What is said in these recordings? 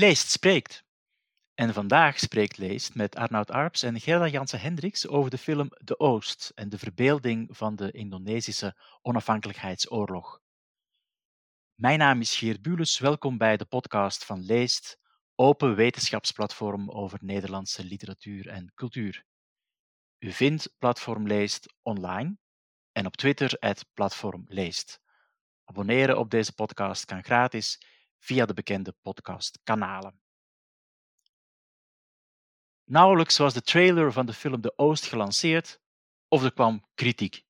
Leest spreekt. En vandaag spreekt Leest met Arnoud Arps en Gerda Jansen Hendricks over de film De Oost en de verbeelding van de Indonesische onafhankelijkheidsoorlog. Mijn naam is Geert Bules, welkom bij de podcast van Leest, open wetenschapsplatform over Nederlandse literatuur en cultuur. U vindt Platform Leest online en op Twitter het Platform Leest. Abonneren op deze podcast kan gratis via de bekende podcastkanalen. Nauwelijks was de trailer van de film De Oost gelanceerd of er kwam kritiek.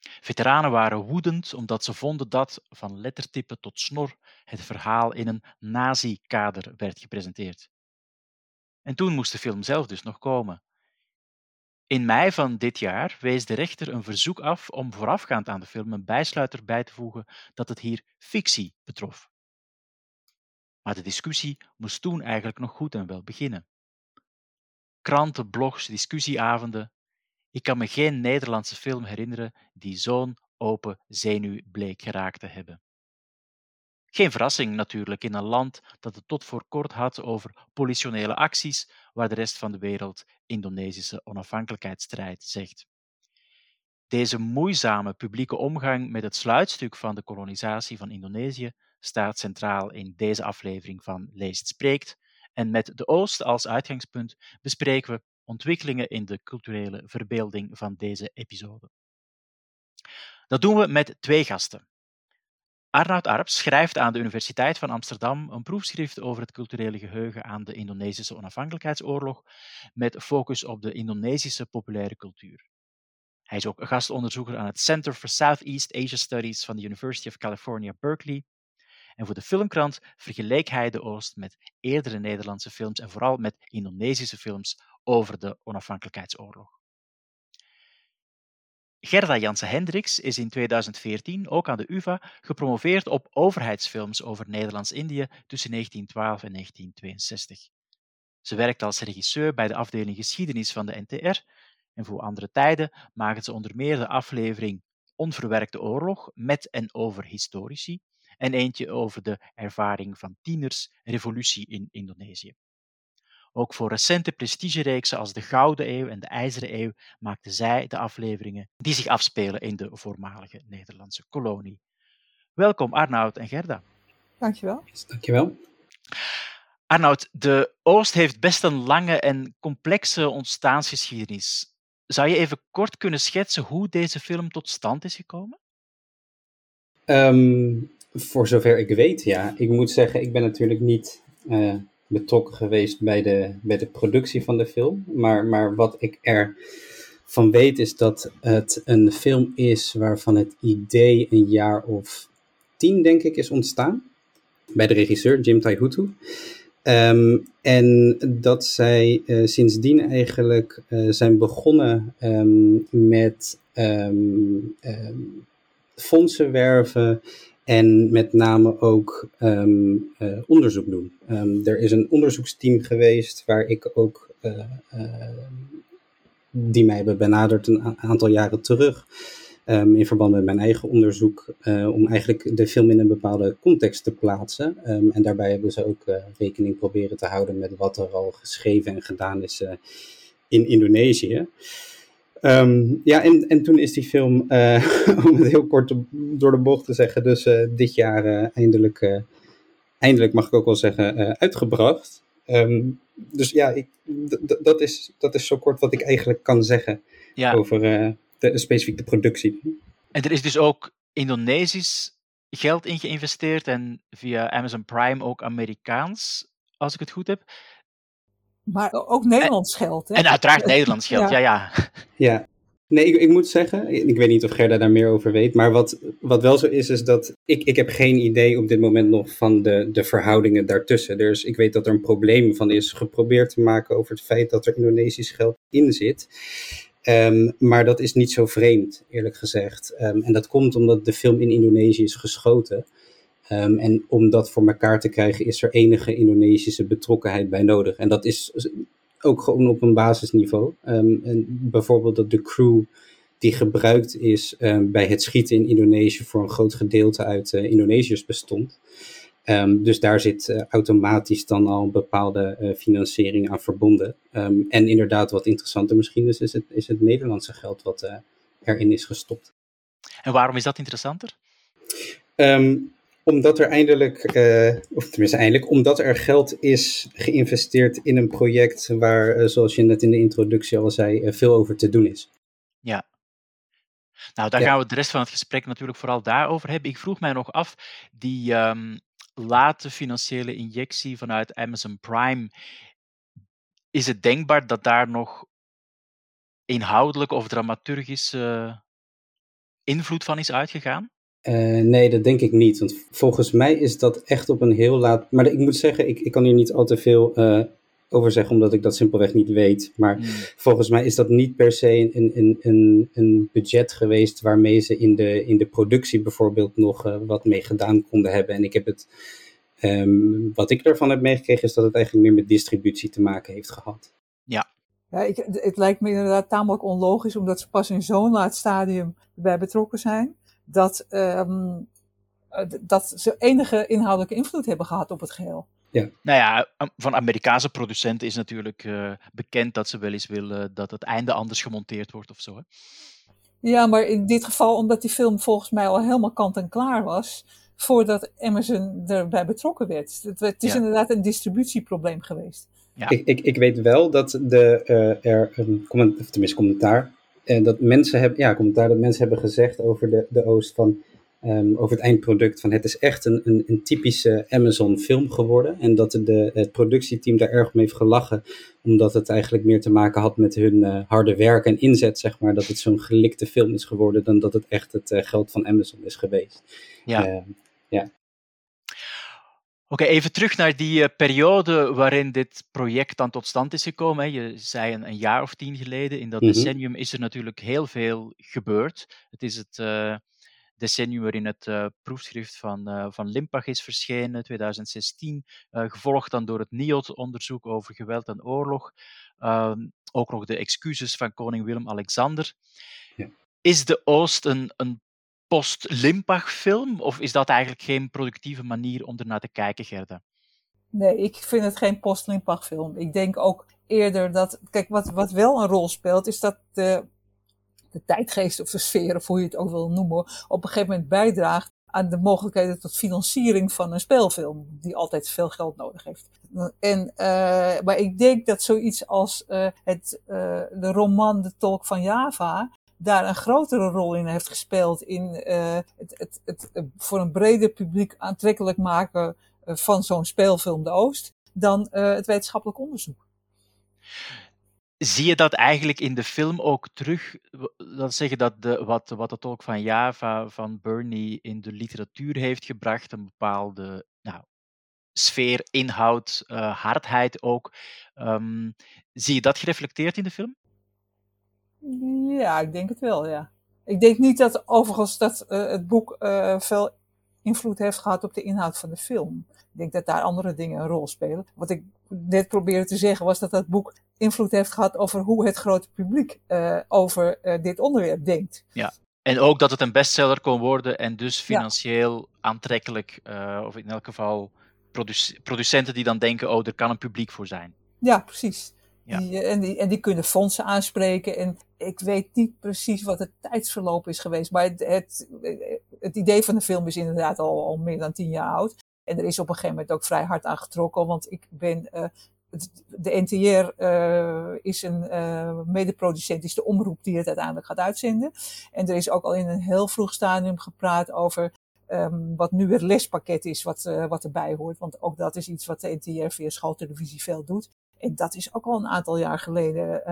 Veteranen waren woedend omdat ze vonden dat, van lettertype tot snor, het verhaal in een nazi-kader werd gepresenteerd. En toen moest de film zelf dus nog komen. In mei van dit jaar wees de rechter een verzoek af om voorafgaand aan de film een bijsluiter bij te voegen dat het hier fictie betrof. Maar de discussie moest toen eigenlijk nog goed en wel beginnen. Kranten, blogs, discussieavonden. Ik kan me geen Nederlandse film herinneren die zo'n open zenuw bleek geraakt te hebben. Geen verrassing natuurlijk in een land dat het tot voor kort had over politionele acties, waar de rest van de wereld Indonesische onafhankelijkheidsstrijd zegt. Deze moeizame publieke omgang met het sluitstuk van de kolonisatie van Indonesië staat centraal in deze aflevering van Leest Spreekt. En met de Oost als uitgangspunt bespreken we ontwikkelingen in de culturele verbeelding van deze episode. Dat doen we met twee gasten. Arnoud Arps schrijft aan de Universiteit van Amsterdam een proefschrift over het culturele geheugen aan de Indonesische onafhankelijkheidsoorlog, met focus op de Indonesische populaire cultuur. Hij is ook gastonderzoeker aan het Center for Southeast Asia Studies van de University of California, Berkeley. En voor de filmkrant vergeleek hij de Oost met eerdere Nederlandse films en vooral met Indonesische films over de onafhankelijkheidsoorlog. Gerda Jansen Hendricks is in 2014 ook aan de UvA gepromoveerd op overheidsfilms over Nederlands-Indië tussen 1912 en 1962. Ze werkt als regisseur bij de afdeling geschiedenis van de NTR en voor andere tijden maakte ze onder meer de aflevering Onverwerkte oorlog met en over historici en eentje over de ervaring van tieners revolutie in Indonesië. Ook voor recente prestigereeksen als de Gouden Eeuw en de IJzeren Eeuw maakte zij de afleveringen die zich afspelen in de voormalige Nederlandse kolonie. Welkom Arnoud en Gerda. Dankjewel. Dankjewel. Arnoud, de Oost heeft best een lange en complexe ontstaansgeschiedenis. Zou je even kort kunnen schetsen hoe deze film tot stand is gekomen? Um, voor zover ik weet, ja. Ik moet zeggen, ik ben natuurlijk niet uh, betrokken geweest bij de, bij de productie van de film. Maar, maar wat ik er van weet is dat het een film is waarvan het idee een jaar of tien, denk ik, is ontstaan. Bij de regisseur Jim Taihutu. Um, en dat zij uh, sindsdien eigenlijk uh, zijn begonnen um, met um, fondsen werven en met name ook um, uh, onderzoek doen. Um, er is een onderzoeksteam geweest waar ik ook, uh, uh, die mij hebben benaderd een aantal jaren terug. Um, in verband met mijn eigen onderzoek, om eigenlijk de film in een bepaalde context te plaatsen. en daarbij hebben ze ook rekening proberen te houden met wat er al geschreven en gedaan is in Indonesië. Um, ja, en, en toen is die film, uh, om het heel kort door de bocht te zeggen, dus uh, dit jaar uh, eindelijk, eindelijk mag ik ook wel zeggen, uitgebracht. Um, dus ja, ik, dat, is, dat is zo kort wat ik eigenlijk kan zeggen ja. over de, specifiek de productie. En er is dus ook Indonesisch geld in geïnvesteerd en via Amazon Prime ook Amerikaans, als ik het goed heb. Maar ook Nederlands geld. Hè? En uiteraard Nederlands geld, ja. ja. Ja, nee, ik, ik, moet zeggen, ik weet niet of Gerda daar meer over weet, maar wat, wat wel zo is, is dat ik, ik heb geen idee op dit moment nog van de, de verhoudingen daartussen. Dus ik weet dat er een probleem van is geprobeerd te maken over het feit dat er Indonesisch geld in zit. Um, maar dat is niet zo vreemd, eerlijk gezegd. Um, en dat komt omdat de film in Indonesië is geschoten. Um, en om dat voor elkaar te krijgen is er enige Indonesische betrokkenheid bij nodig. En dat is ook gewoon op een basisniveau. Um, en bijvoorbeeld dat de crew die gebruikt is um, bij het schieten in Indonesië voor een groot gedeelte uit uh, Indonesiërs bestond. Ehm, dus daar zit uh, automatisch dan al bepaalde uh, financiering aan verbonden. Um, en inderdaad, wat interessanter misschien is, is het, is het Nederlandse geld wat uh, erin is gestopt. En waarom is dat interessanter? Um, omdat er eindelijk, of tenminste eindelijk, omdat er geld is geïnvesteerd in een project waar, zoals je net in de introductie al zei, veel over te doen is. Ja, nou, daar Ja. gaan we de rest van het gesprek natuurlijk vooral daarover hebben. Ik vroeg mij nog af, die ehm, late financiële injectie vanuit Amazon Prime, is het denkbaar dat daar nog inhoudelijk of dramaturgische invloed van is uitgegaan? Eh, nee, dat denk ik niet. Want volgens mij is dat echt op een heel laat. Maar ik moet zeggen, ik, ik kan hier niet al te veel eh, over zeggen, omdat ik dat simpelweg niet weet. Maar Hmm. volgens mij is dat niet per se een, een, een, een budget geweest waarmee ze in de, in de productie bijvoorbeeld nog eh, wat mee gedaan konden hebben. En ik heb het. ehm, wat ik ervan heb meegekregen is dat het eigenlijk meer met distributie te maken heeft gehad. Ja, ik, het lijkt me inderdaad tamelijk onlogisch, omdat ze pas in zo'n laat stadium bij betrokken zijn, dat, ehm, eh, dat ze enige inhoudelijke invloed hebben gehad op het geheel. Nou ja, van Amerikaanse producenten is natuurlijk eh, bekend dat ze wel eens willen dat het einde anders gemonteerd wordt of zo. Hè? Ja, maar in dit geval, omdat die film volgens mij al helemaal kant en klaar was, voordat Amazon erbij betrokken werd. Het, het is Ja. inderdaad een distributieprobleem geweest. Ja. Ik, ik, ik weet wel dat de, eh, er een comment, of tenminste commentaar, eh, dat mensen hebben, ja, commentaar dat mensen hebben gezegd over de, de Oost van, ehm, over het eindproduct van het is echt een, een, een typische Amazon film geworden en dat de, het productieteam daar erg mee heeft gelachen, omdat het eigenlijk meer te maken had met hun eh, harde werk en inzet, zeg maar, dat het zo'n gelikte film is geworden dan dat het echt het eh, geld van Amazon is geweest. Ja. Eh, Oké, even terug naar die eh, periode waarin dit project dan tot stand is gekomen. Hè. Je zei een, een jaar of tien geleden. In dat Mhm. decennium is er natuurlijk heel veel gebeurd. Het is het eh, decennium waarin het eh, proefschrift van, van Limpach is verschenen, 2016. eh, gevolgd dan door het NIOD-onderzoek over geweld en oorlog. Ehm, ook nog de excuses van koning Willem-Alexander. Ja. Is de Oost een, een post-Limpach-film? Of is dat eigenlijk geen productieve manier om ernaar te kijken, Gerda? Nee, ik vind het geen post film. Ik denk ook eerder dat, kijk, wat, wat wel een rol speelt, is dat de, de tijdgeest of de sfeer, of hoe je het ook wil noemen, op een gegeven moment bijdraagt aan de mogelijkheden tot financiering van een speelfilm, die altijd veel geld nodig heeft. En, uh, maar ik denk dat zoiets als uh, het, uh, de roman De Tolk van Java daar een grotere rol in heeft gespeeld in uh, het, het, het, het, voor een breder publiek aantrekkelijk maken uh, van zo'n speelfilm De Oost dan het wetenschappelijk onderzoek. Zie je dat eigenlijk in de film ook terug? Dat zeggen dat de, wat, wat de tolk van Java van Bernie in de literatuur heeft gebracht, een bepaalde nou, sfeer, inhoud, hardheid ook. Um, zie je dat gereflecteerd in de film? Ja, ik denk het wel, ja. Ik denk niet dat overigens dat uh, het boek uh, veel invloed heeft gehad op de inhoud van de film. Ik denk dat daar andere dingen een rol spelen. Wat ik net probeerde te zeggen was dat dat boek invloed heeft gehad over hoe het grote publiek uh, over dit onderwerp denkt. Ja. En ook dat het een bestseller kon worden en dus financieel ja. aantrekkelijk, of in elk geval produc producenten die dan denken, oh, er kan een publiek voor zijn. Ja, precies. Ja. Die, en, die, en die kunnen fondsen aanspreken. En ik weet niet precies wat het tijdsverloop is geweest. Maar het, het, idee van de film is inderdaad al, al meer dan tien jaar oud. En er is op een gegeven moment ook vrij hard aan getrokken. Want ik ben. Uh, de NTR uh, is een uh, medeproducent, is de omroep die het uiteindelijk gaat uitzenden. En er is ook al in een heel vroeg stadium gepraat over um, wat nu het lespakket is, wat, uh, wat erbij hoort. Want ook dat is iets wat de NTR via schooltelevisie veel doet. En dat is ook al een aantal jaar geleden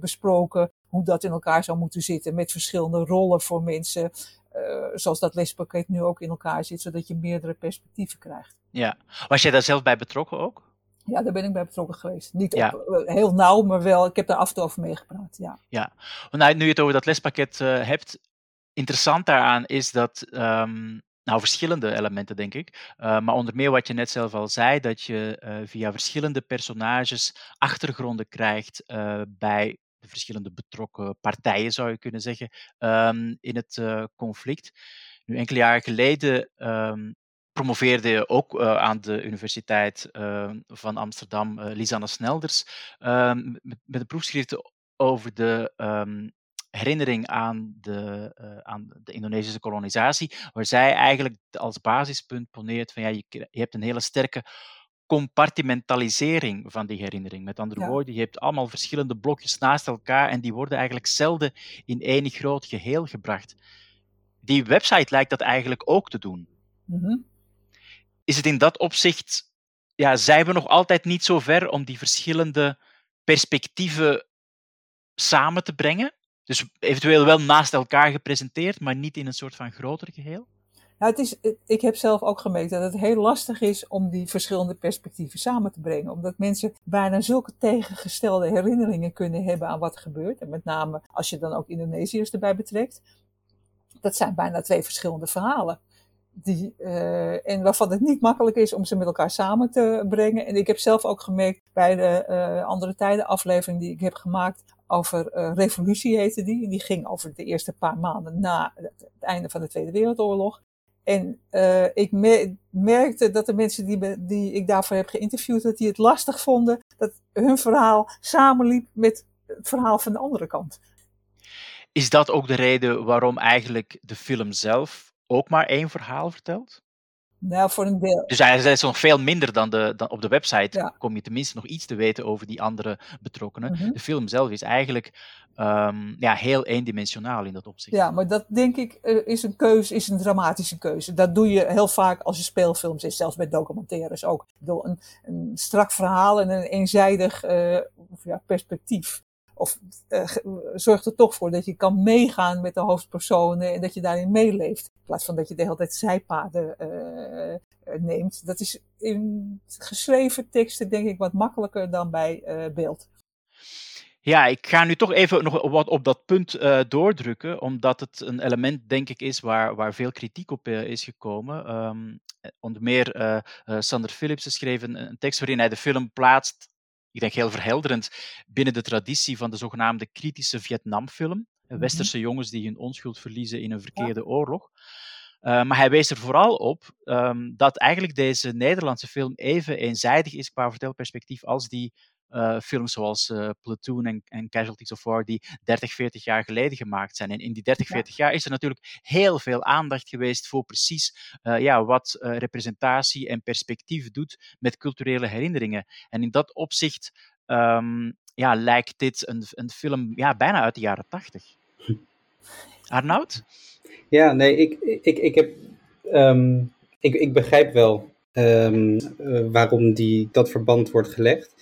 besproken, hoe dat in elkaar zou moeten zitten met verschillende rollen voor mensen. Uh, zoals dat lespakket nu ook in elkaar zit, zodat je meerdere perspectieven krijgt. Ja, was jij daar zelf bij betrokken ook? Ja, daar ben ik bij betrokken geweest. Niet ja. op, uh, heel nauw, maar wel, ik heb daar af en toe over meegepraat. Ja, ja. Nou, nu je het over dat lespakket hebt, interessant daaraan is dat um, nou, verschillende elementen, denk ik. Uh, maar onder meer wat je net zelf al zei, dat je uh, via verschillende personages achtergronden krijgt uh, bij de verschillende betrokken partijen, zou je kunnen zeggen, um, in het conflict. Nu, enkele jaren geleden um, promoveerde ook aan de Universiteit van Amsterdam, Lisanne Snelders, ehm, met, een proefschrift over de ehm, herinnering aan de, aan de Indonesische kolonisatie, waar zij eigenlijk als basispunt poneert van ja, je, je hebt een hele sterke compartimentalisering van die herinnering. Met andere woorden, je hebt allemaal verschillende blokjes naast elkaar en die worden eigenlijk zelden in één groot geheel gebracht. Die website lijkt dat eigenlijk ook te doen. Mm Is het in dat opzicht, ja, zijn we nog altijd niet zo ver om die verschillende perspectieven samen te brengen? Dus eventueel wel naast elkaar gepresenteerd, maar niet in een soort van groter geheel? Nou, het is, ik heb zelf ook gemerkt dat het heel lastig is om die verschillende perspectieven samen te brengen. Omdat mensen bijna zulke tegengestelde herinneringen kunnen hebben aan wat gebeurt. En met name als je dan ook Indonesiërs erbij betrekt. Dat zijn bijna twee verschillende verhalen. Die, uh, en waarvan het niet makkelijk is om ze met elkaar samen te brengen. En ik heb zelf ook gemerkt bij de uh, andere tijden aflevering die ik heb gemaakt over uh, Revolutie heette die. Die ging over de eerste paar maanden na het einde van de Tweede Wereldoorlog. En uh, ik merkte dat de mensen die, die ik daarvoor heb geïnterviewd, dat die het lastig vonden dat hun verhaal samenliep met het verhaal van de andere kant. Is dat ook de reden waarom eigenlijk de film zelf ook maar één verhaal vertelt? Nou, voor een deel. Dus eigenlijk is nog veel minder dan, de, dan op de website. Kom je tenminste nog iets te weten over die andere betrokkenen. Mhm. De film zelf is eigenlijk um, ja, heel eendimensionaal in dat opzicht. Ja, maar dat denk ik eh, is een keuze, is een dramatische keuze. Dat doe je heel vaak als je speelfilms is, zelfs bij documentaires ook. Door een, een strak verhaal en een eenzijdig uh, ja, perspectief of uh, zorgt er toch voor dat je kan meegaan met de hoofdpersonen en dat je daarin meeleeft. In plaats van dat je de hele tijd zijpaden uh, neemt. Dat is in geschreven teksten denk ik wat makkelijker dan bij beeld. Ja, ik ga nu toch even nog wat op dat punt doordrukken, omdat het een element, denk ik, is waar, waar veel kritiek op is gekomen. Um, onder meer uh, Sander Philipsen schreef een, tekst waarin hij de film plaatst ik denk heel verhelderend, binnen de traditie van de zogenaamde kritische Vietnamfilm. Mhm. Westerse jongens die hun onschuld verliezen in een verkeerde oorlog. Uh, maar hij wees er vooral op um, dat eigenlijk deze Nederlandse film even eenzijdig is qua vertelperspectief als die uh, films zoals uh, Platoon en, en, Casualties of War, die 30, 40 jaar geleden gemaakt zijn. En in die 30, 40 jaar is er natuurlijk heel veel aandacht geweest voor precies uh, ja, wat representatie en perspectief doet met culturele herinneringen. En in dat opzicht um, ja, lijkt dit een, een film ja, bijna uit de jaren 80. Arnoud? Ja, nee, ik, ik, ik heb. Um, ik, ik begrijp wel um, waarom die, dat verband wordt gelegd.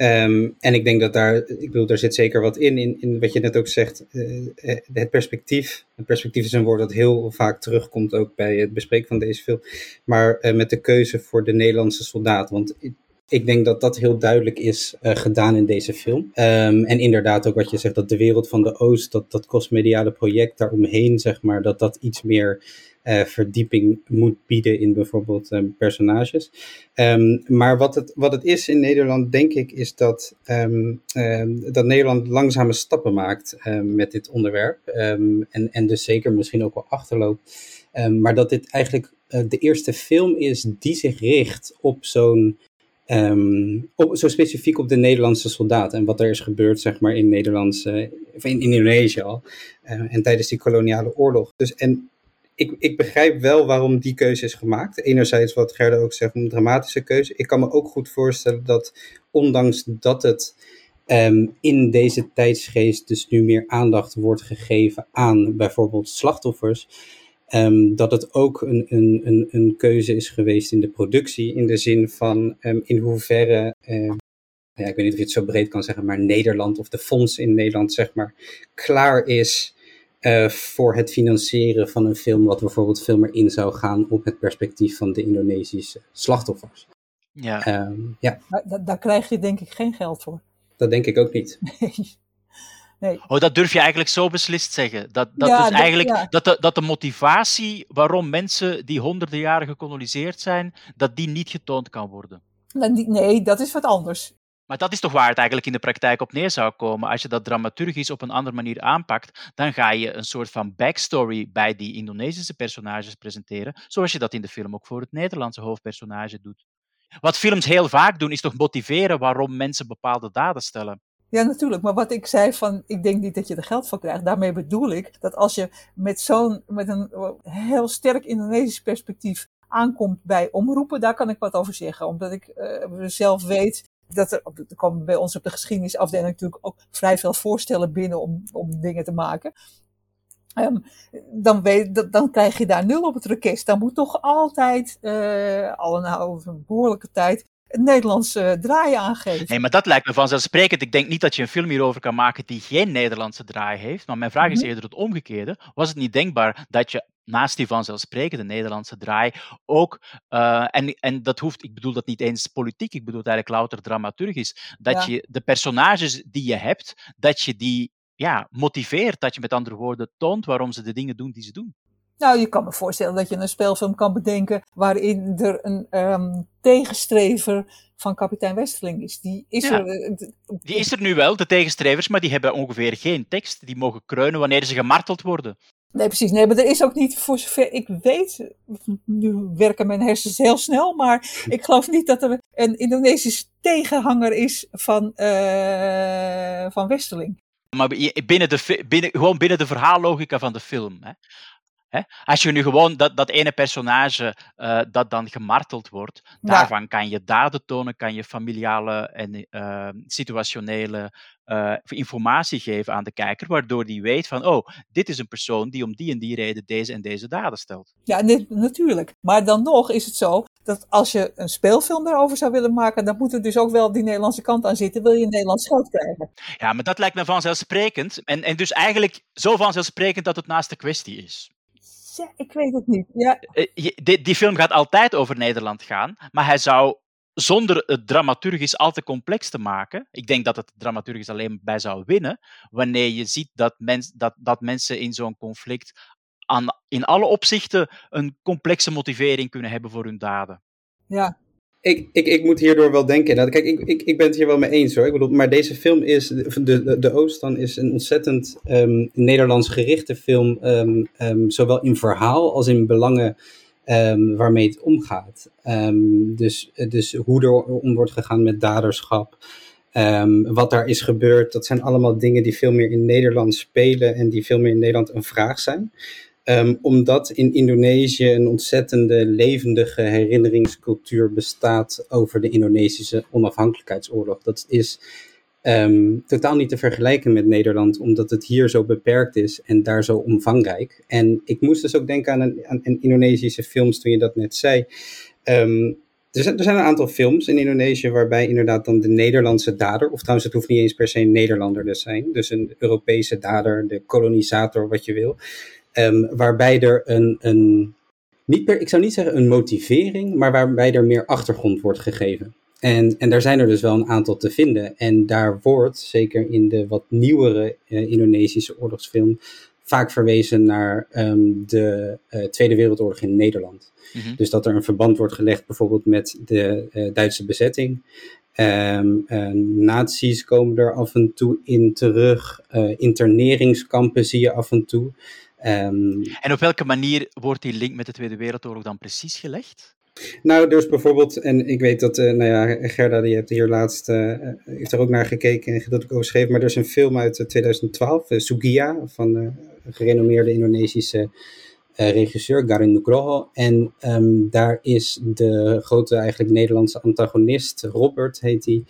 Um, en ik denk dat daar, ik bedoel, daar zit zeker wat in, in, wat je net ook zegt, uh, het perspectief. Het perspectief is een woord dat heel vaak terugkomt ook bij het bespreken van deze film. Maar uh, met de keuze voor de Nederlandse soldaat. Want ik denk dat dat heel duidelijk is gedaan in deze film. Um, en inderdaad ook wat je zegt, dat de wereld van de Oost, dat, dat kostmediale project daaromheen, zeg maar, dat dat iets meer uh, verdieping moet bieden in bijvoorbeeld um, personages. Um, maar wat het, wat het is in Nederland, denk ik, is dat, um, dat Nederland langzame stappen maakt met dit onderwerp. en, en dus zeker misschien ook wel achterloopt. maar dat dit eigenlijk uh, de eerste film is die zich richt op zo'n op, zo specifiek op de Nederlandse soldaat en wat er is gebeurd zeg maar, in, Nederlandse, of in, in Indonesië al. Uh, en tijdens die koloniale oorlog. Dus, en ik, ik begrijp wel waarom die keuze is gemaakt. Enerzijds wat Gerda ook zegt, een dramatische keuze. Ik kan me ook goed voorstellen dat ondanks dat het um, in deze tijdsgeest dus nu meer aandacht wordt gegeven aan bijvoorbeeld slachtoffers, um, dat het ook een, een, een, een keuze is geweest in de productie, in de zin van um, in hoeverre ja, ik weet niet of je het zo breed kan zeggen, maar Nederland of de fonds in Nederland, zeg maar, klaar is uh, voor het financieren van een film, wat bijvoorbeeld veel meer in zou gaan op het perspectief van de Indonesische slachtoffers. Ja. Um, ja. Maar daar krijg je denk ik geen geld voor. Dat denk ik ook niet. Nee. Nee. Oh, dat durf je eigenlijk zo beslist zeggen. Dat, dat, ja, dus eigenlijk, ja. dat, de, dat de motivatie waarom mensen die honderden jaren gekoloniseerd zijn, dat die niet getoond kan worden. Nee, dat is wat anders. Maar dat is toch waar het eigenlijk in de praktijk op neer zou komen. Als je dat dramaturgisch op een andere manier aanpakt, dan ga je een soort van backstory bij die Indonesische personages presenteren, zoals je dat in de film ook voor het Nederlandse hoofdpersonage doet. Wat films heel vaak doen, is toch motiveren waarom mensen bepaalde daden stellen. Ja, natuurlijk. Maar wat ik zei van, ik denk niet dat je er geld voor krijgt. Daarmee bedoel ik dat als je met zo'n, met een heel sterk Indonesisch perspectief aankomt bij omroepen, daar kan ik wat over zeggen. Omdat ik uh, zelf weet dat er, er komen bij ons op de geschiedenisafdeling natuurlijk ook vrij veel voorstellen binnen om, om dingen te maken. Um, dan, weet, dan krijg je daar nul op het request. Dan moet toch altijd, uh, al een, nou, een behoorlijke tijd, een Nederlandse draai aangeven. Nee, maar dat lijkt me vanzelfsprekend. Ik denk niet dat je een film hierover kan maken die geen Nederlandse draai heeft. Maar mijn vraag is mhm. eerder het omgekeerde. Was het niet denkbaar dat je naast die vanzelfsprekende Nederlandse draai ook, uh, en, en dat hoeft, ik bedoel dat niet eens politiek, ik bedoel het eigenlijk louter dramaturgisch, dat je de personages die je hebt, dat je die ja, motiveert, dat je met andere woorden toont waarom ze de dingen doen die ze doen. Nou, je kan me voorstellen dat je een speelfilm kan bedenken waarin er een um, tegenstrever van kapitein Westerling is. Die is, er, eh, die is er nu wel, de tegenstrevers, maar die hebben ongeveer geen tekst. Die mogen kreunen wanneer ze gemarteld worden. Nee, precies. Nee, maar er is ook niet, voor zover ik weet, nu werken mijn hersens heel snel, maar ik geloof niet dat er een Indonesisch tegenhanger is van, uh, van Westerling. Maar binnen de, binnen, gewoon binnen de verhaallogica van de film. Hè? Hè? Als je nu gewoon dat, dat ene personage uh, dat dan gemarteld wordt, daarvan kan je daden tonen, kan je familiale en uh, situationele uh, informatie geven aan de kijker, waardoor die weet van, oh, dit is een persoon die om die en die reden deze en deze daden stelt. Ja, natuurlijk. Maar dan nog is het zo dat als je een speelfilm daarover zou willen maken, dan moet er dus ook wel die Nederlandse kant aan zitten, wil je een Nederlands geld krijgen. Ja, maar dat lijkt me vanzelfsprekend. En, en dus eigenlijk zo vanzelfsprekend dat het naast de kwestie is. Ja, ik weet het niet. Ja. Eh, die, die film gaat altijd over Nederland gaan, maar hij zou zonder het dramaturgisch al te complex te maken. Ik denk dat het dramaturgisch alleen bij zou winnen wanneer je ziet dat, mens, dat, dat mensen in zo'n conflict aan, in alle opzichten een complexe motivering kunnen hebben voor hun daden. Ja, ik, ik, ik moet hierdoor wel denken. Kijk, ik, ik, ik ben het hier wel mee eens hoor. Ik bedoel, maar deze film is, de, de, de Oostan is een ontzettend um, Nederlands gerichte film. Um, um, zowel in verhaal als in belangen waarmee het omgaat. dus, dus hoe er om wordt gegaan met daderschap. wat daar is gebeurd, dat zijn allemaal dingen die veel meer in Nederland spelen en die veel meer in Nederland een vraag zijn. Um, omdat in Indonesië een ontzettende levendige herinneringscultuur bestaat over de Indonesische onafhankelijkheidsoorlog. Dat is um, totaal niet te vergelijken met Nederland, omdat het hier zo beperkt is en daar zo omvangrijk. En ik moest dus ook denken aan een, aan Indonesische films toen je dat net zei. Um, er zijn, er zijn, een aantal films in Indonesië waarbij inderdaad dan de Nederlandse dader, of trouwens het hoeft niet eens per se een Nederlander te zijn, dus een Europese dader, de kolonisator, wat je wil, Um, waarbij er een, een niet per, ik zou niet zeggen een motivering, maar waarbij er meer achtergrond wordt gegeven. En, en daar zijn er dus wel een aantal te vinden. En daar wordt, zeker in de wat nieuwere uh, Indonesische oorlogsfilm, vaak verwezen naar um, de uh, Tweede Wereldoorlog in Nederland. Mm -hmm. Dus dat er een verband wordt gelegd bijvoorbeeld met de uh, Duitse bezetting. Um, nazi's komen er af en toe in terug. interneringskampen zie je af en toe. Um, en op welke manier wordt die link met de Tweede Wereldoorlog dan precies gelegd? Nou, dus bijvoorbeeld, en ik weet dat, uh, nou ja, Gerda, die hebt hier laatst, uh, heeft er ook naar gekeken en dat ik over schreef, maar er is een film uit 2012, uh, Sugia, van een gerenommeerde Indonesische regisseur, Garin Nugroho. En um, daar is de grote, eigenlijk Nederlandse antagonist, Robert heet hij,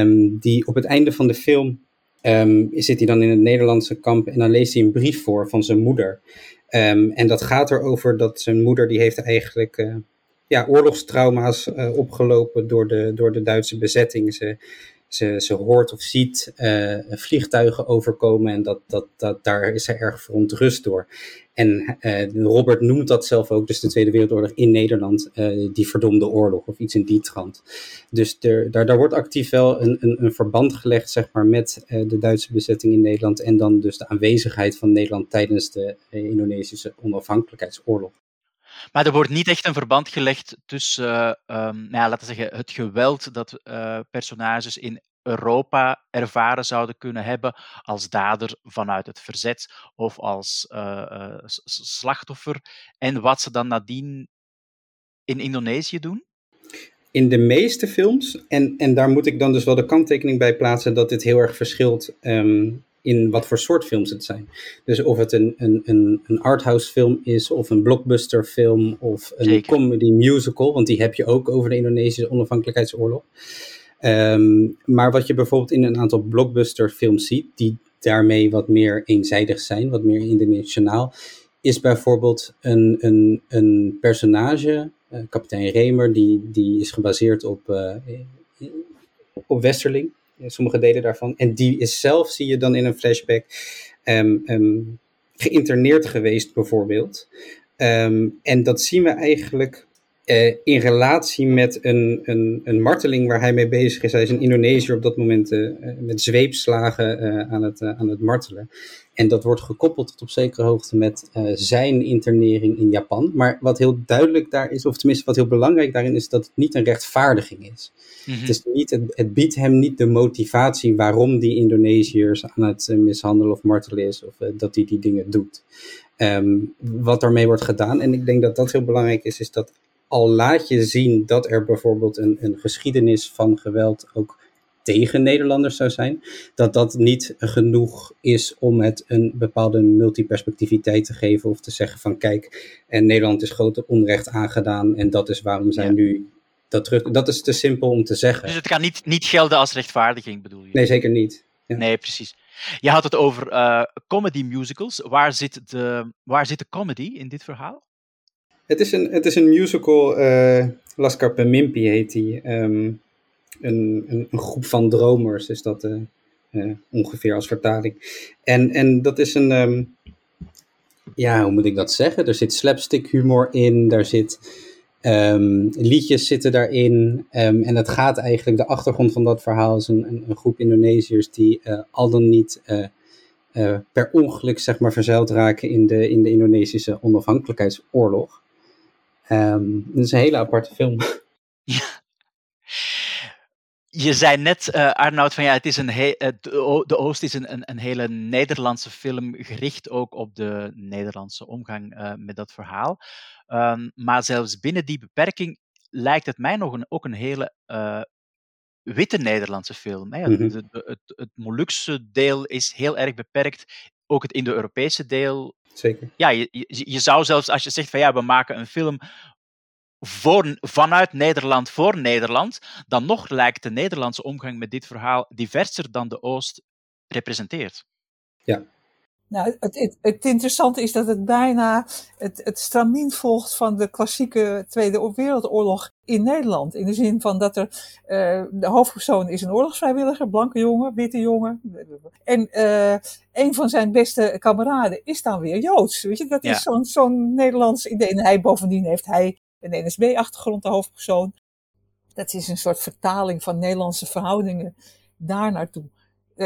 um, die op het einde van de film um, zit hij dan in het Nederlandse kamp en dan leest hij een brief voor van zijn moeder. Um, en dat gaat erover dat zijn moeder, die heeft eigenlijk uh, ja, oorlogstrauma's uh, opgelopen door de, door de Duitse bezetting. Ze, ze, ze hoort of ziet uh, vliegtuigen overkomen en dat, dat, dat, daar is ze erg verontrust door. En uh, Robert noemt dat zelf ook, dus de Tweede Wereldoorlog in Nederland, uh, die verdomde oorlog of iets in die trant. Dus daar, daar wordt actief wel een, een, een verband gelegd zeg maar, met uh, de Duitse bezetting in Nederland en dan dus de aanwezigheid van Nederland tijdens de Indonesische onafhankelijkheidsoorlog. Maar er wordt niet echt een verband gelegd tussen, um, nou ja, laten zeggen, het geweld dat personages in Europa ervaren zouden kunnen hebben als dader vanuit het verzet of als uh, slachtoffer en wat ze dan nadien in Indonesië doen? In de meeste films, en, en daar moet ik dan dus wel de kanttekening bij plaatsen dat dit heel erg verschilt um, in wat voor soort films het zijn. Dus of het een, een, een, een arthouse film is, of een blockbuster film, of een Zeker. comedy musical, want die heb je ook over de Indonesische onafhankelijkheidsoorlog. Um, maar wat je bijvoorbeeld in een aantal blockbuster films ziet, die daarmee wat meer eenzijdig zijn, wat meer indimensionaal, is bijvoorbeeld een, een, een personage, uh, kapitein Remer, die, die is gebaseerd op, uh, op Westerling sommige delen daarvan. En die is zelf, zie je dan in een flashback, um, um, geïnterneerd geweest bijvoorbeeld. En dat zien we eigenlijk uh, in relatie met een, een, een marteling waar hij mee bezig is. Hij is in Indonesië op dat moment uh, met zweepslagen uh, aan, het, aan het martelen. En dat wordt gekoppeld tot op zekere hoogte met zijn internering in Japan. Maar wat heel duidelijk daar is, of tenminste wat heel belangrijk daarin is, dat het niet een rechtvaardiging is. Mhm. Het, is niet, het, het, biedt hem niet de motivatie waarom die Indonesiërs aan het mishandelen of martelen is, of dat hij die dingen doet. Um, wat daarmee wordt gedaan, en ik denk dat dat heel belangrijk is, is dat al laat je zien dat er bijvoorbeeld een, een geschiedenis van geweld ook tegen Nederlanders zou zijn, dat dat niet genoeg is om het een bepaalde multiperspectiviteit te geven of te zeggen van kijk, en Nederland is grote onrecht aangedaan en dat is waarom zij nu dat terug. Dat is te simpel om te zeggen. Dus het kan niet, niet gelden als rechtvaardiging, bedoel je? Nee, zeker niet. Ja. Nee, precies. Je had het over uh, comedy musicals. Waar zit, de, waar zit de comedy in dit verhaal? Het is een, het is een musical, uh, Laskar Pemimpi heet die. Um, een, een, een, groep van dromers is dat uh, uh, ongeveer als vertaling. En, en dat is een, um, ja, hoe moet ik dat zeggen? Er zit slapstick humor in, daar zit um, liedjes zitten daarin. en het gaat eigenlijk, de achtergrond van dat verhaal is een, een, een groep Indonesiërs die al dan niet... per ongeluk zeg maar verzeild raken in de, in de Indonesische onafhankelijkheidsoorlog. Um, het is een hele aparte film. Ja. Je zei net, uh, Arnoud, van ja, het is een de Oost is een, een, een, hele Nederlandse film, gericht ook op de Nederlandse omgang uh, met dat verhaal. Um, maar zelfs binnen die beperking lijkt het mij nog een, ook een hele uh, witte Nederlandse film. Hè. Mm -hmm. de, de, het, het Molukse deel is heel erg beperkt. Ook het Indo-Europese deel Zeker. Ja, je, je, je, zou zelfs als je zegt van ja, we maken een film voor, vanuit Nederland voor Nederland, dan nog lijkt de Nederlandse omgang met dit verhaal diverser dan de Oost representeert. Ja, nou, het, het, het, interessante is dat het bijna het, het stramien volgt van de klassieke Tweede Wereldoorlog in Nederland. In de zin van dat er uh, de hoofdpersoon is een oorlogsvrijwilliger, blanke jongen, witte jongen. En uh, een van zijn beste kameraden is dan weer Joods. Weet je, dat is zo'n zo'n Nederlands idee. En hij bovendien heeft hij een NSB-achtergrond, de hoofdpersoon. Dat is een soort vertaling van Nederlandse verhoudingen daar naartoe.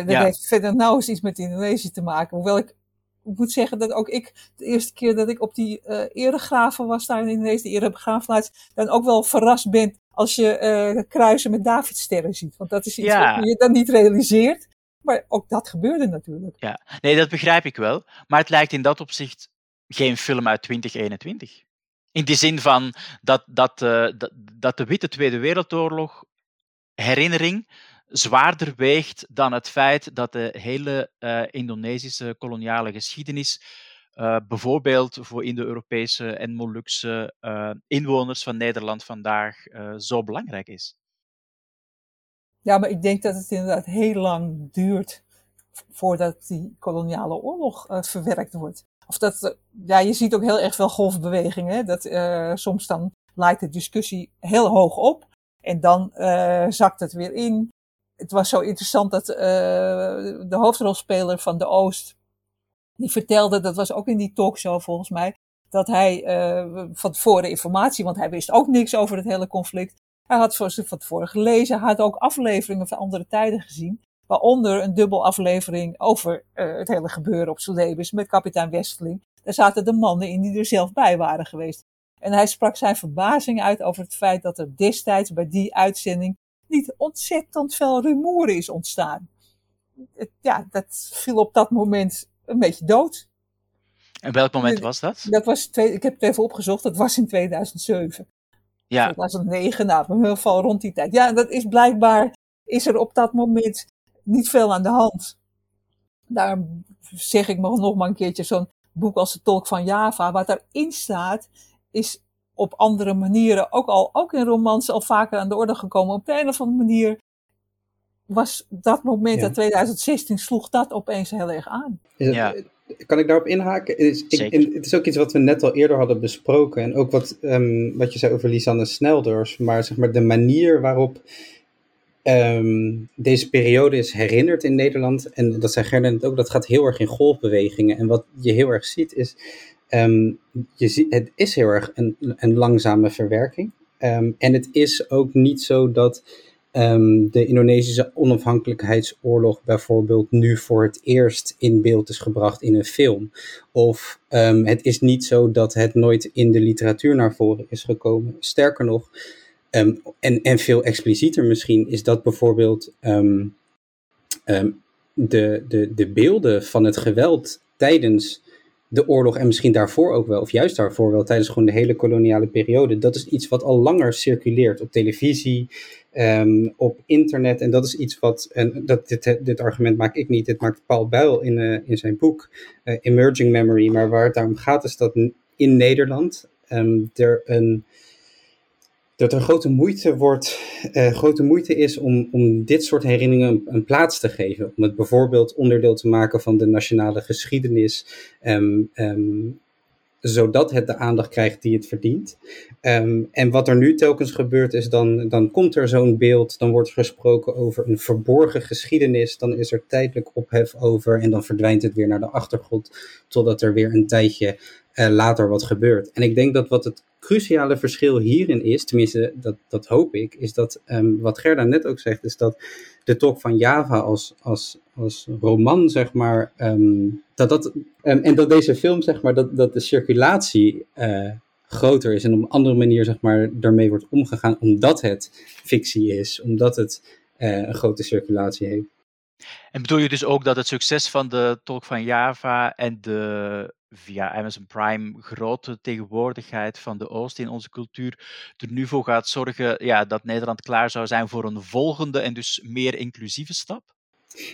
Dat ja. heeft verder nauwelijks iets met Indonesië te maken. Hoewel ik moet zeggen dat ook ik, de eerste keer dat ik op die uh, eregraven was daar in Indonesië, de erebegraafplaats, dan ook wel verrast ben als je uh, kruisen met Davidsterren ziet. Want dat is iets ja. wat je dan niet realiseert. Maar ook dat gebeurde natuurlijk. Ja, nee, dat begrijp ik wel. Maar het lijkt in dat opzicht geen film uit 2021. In die zin van dat, dat, uh, dat, dat de Witte Tweede Wereldoorlog herinnering zwaarder weegt dan het feit dat de hele uh, Indonesische koloniale geschiedenis uh, bijvoorbeeld voor Indo-Europese en Molukse uh, inwoners van Nederland vandaag zo belangrijk is. Ja, maar ik denk dat het inderdaad heel lang duurt voordat die koloniale oorlog verwerkt wordt. Of dat, ja, je ziet ook heel erg veel golfbewegingen. Dat soms dan lijkt de discussie heel hoog op en dan zakt het weer in het was zo interessant dat uh, de hoofdrolspeler van de Oost, die vertelde, dat was ook in die talkshow volgens mij, dat hij uh, van tevoren informatie, want hij wist ook niks over het hele conflict. Hij had van tevoren gelezen, hij had ook afleveringen van andere tijden gezien. Waaronder een dubbel aflevering over uh, het hele gebeuren op Celebes met kapitein Westeling. Daar zaten de mannen in die er zelf bij waren geweest. En hij sprak zijn verbazing uit over het feit dat er destijds bij die uitzending niet ontzettend veel rumoer is ontstaan. Ja, dat viel op dat moment een beetje dood. En welk moment was dat? Dat was, twee, ik heb het even opgezocht, dat was in 2007. Ja. 2009, nou, in ieder geval rond die tijd. Ja, dat is blijkbaar, is er op dat moment niet veel aan de hand. Daar zeg ik nog maar een keertje, zo'n boek als de Tolk van Java, wat daarin staat, is op andere manieren, ook al, ook in romans, al vaker aan de orde gekomen. Op de een of andere manier was dat moment, ja. 2016, sloeg dat opeens heel erg aan. ja. Kan ik daarop inhaken? Is, ik, het is ook iets wat we net al eerder hadden besproken. En ook wat, um, wat je zei over Lisanne Snelders. Maar zeg maar de manier waarop um, deze periode is herinnerd in Nederland. En dat zei Gerda ook, dat gaat heel erg in golfbewegingen. En wat je heel erg ziet is, um, je ziet het is heel erg een, een langzame verwerking. en het is ook niet zo dat um, de Indonesische onafhankelijkheidsoorlog bijvoorbeeld nu voor het eerst in beeld is gebracht in een film. Of het is niet zo dat het nooit in de literatuur naar voren is gekomen. Sterker nog, en, en veel explicieter misschien, is dat bijvoorbeeld de, de, de beelden van het geweld tijdens de oorlog en misschien daarvoor ook wel, of juist daarvoor wel, tijdens gewoon de hele koloniale periode. Dat is iets wat al langer circuleert op televisie, um, op internet. En dat is iets wat, en dat, dit, dit argument maak ik niet, dit maakt Paul Buil in, uh, in zijn boek uh, Emerging Memory. Maar waar het daarom gaat is dat in Nederland um, er een dat er grote moeite, wordt, uh, grote moeite is om, om dit soort herinneringen een, plaats te geven. Om het bijvoorbeeld onderdeel te maken van de nationale geschiedenis. Um, um, zodat het de aandacht krijgt die het verdient. Um, en wat er nu telkens gebeurt is, dan, dan komt er zo'n beeld, dan wordt gesproken over een verborgen geschiedenis, dan is er tijdelijk ophef over en dan verdwijnt het weer naar de achtergrond, totdat er weer een tijdje uh, later wat gebeurt. En ik denk dat wat het cruciale verschil hierin is, tenminste dat, dat hoop ik, is dat um, wat Gerda net ook zegt, is dat de talk van Java als, als, als roman, zeg maar, um, dat dat, um, en dat deze film, zeg maar, dat, dat de circulatie uh, groter is en op een andere manier, zeg maar, daarmee wordt omgegaan, omdat het fictie is, omdat het uh, een grote circulatie heeft. En bedoel je dus ook dat het succes van de tolk van Java en de via Amazon Prime grote tegenwoordigheid van de Oost in onze cultuur er nu voor gaat zorgen ja, dat Nederland klaar zou zijn voor een volgende en dus meer inclusieve stap?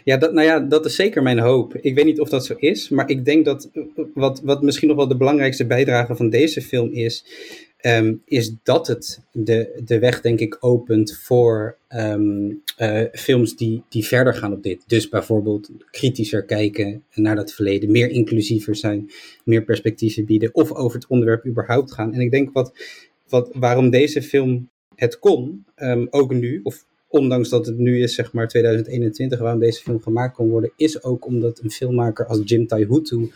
Ja, dat, nou ja, dat is zeker mijn hoop. Ik weet niet of dat zo is, maar ik denk dat wat, wat misschien nog wel de belangrijkste bijdrage van deze film is, um, is dat het de, de weg, denk ik, opent voor um, uh, films die, die verder gaan op dit. Dus bijvoorbeeld kritischer kijken naar dat verleden, meer inclusiever zijn, meer perspectieven bieden of over het onderwerp überhaupt gaan. En ik denk wat, wat, waarom deze film het kon, um, ook nu, of ondanks dat het nu is, zeg maar 2021, waarom deze film gemaakt kon worden, is ook omdat een filmmaker als Jim Taihutu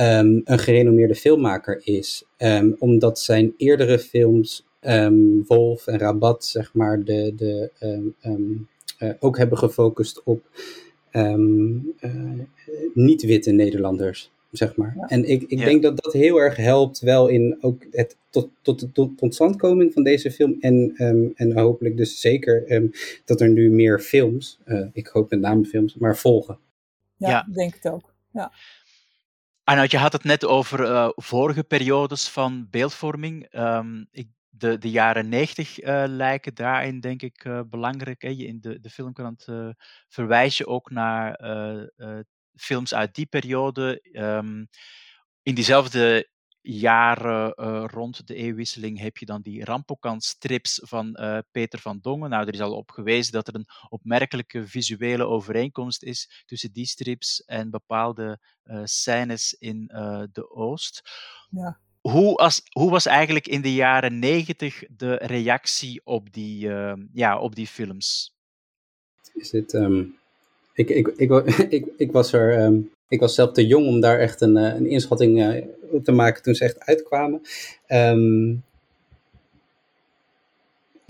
um, een gerenommeerde filmmaker is. Um, omdat zijn eerdere films, um, Wolf en Rabat, zeg maar, de, de, uh, ook hebben gefocust op uh, niet-witte Nederlanders. Zeg maar. Ja. En ik, ik ja. denk dat dat heel erg helpt, wel in ook het tot, tot de tot, totstandkoming van deze film. En, en hopelijk dus zeker dat er nu meer films, uh, ik hoop met name films, maar volgen. Ja, ja. denk het ook. Ja. Arnoud, je had het net over uh, vorige periodes van beeldvorming. Um, ik, de, de jaren negentig uh, lijken daarin, denk ik, uh, belangrijk. Hè? In de, de filmkrant verwijs je ook naar films uit die periode. Um, in diezelfde jaren uh, rond de eeuwwisseling heb je dan die Rampokant-strips van uh, Peter van Dongen. Nou, er is al op gewezen dat er een opmerkelijke visuele overeenkomst is tussen die strips en bepaalde uh, scènes in de Oost. Ja. Hoe, als, hoe, was eigenlijk in de jaren negentig de reactie op die, ja, op die films? Is dit... Um, ik, ik, ik, ik, ik, was er um, ik was zelf te jong om daar echt een, een inschatting uh, te maken toen ze echt uitkwamen. Um,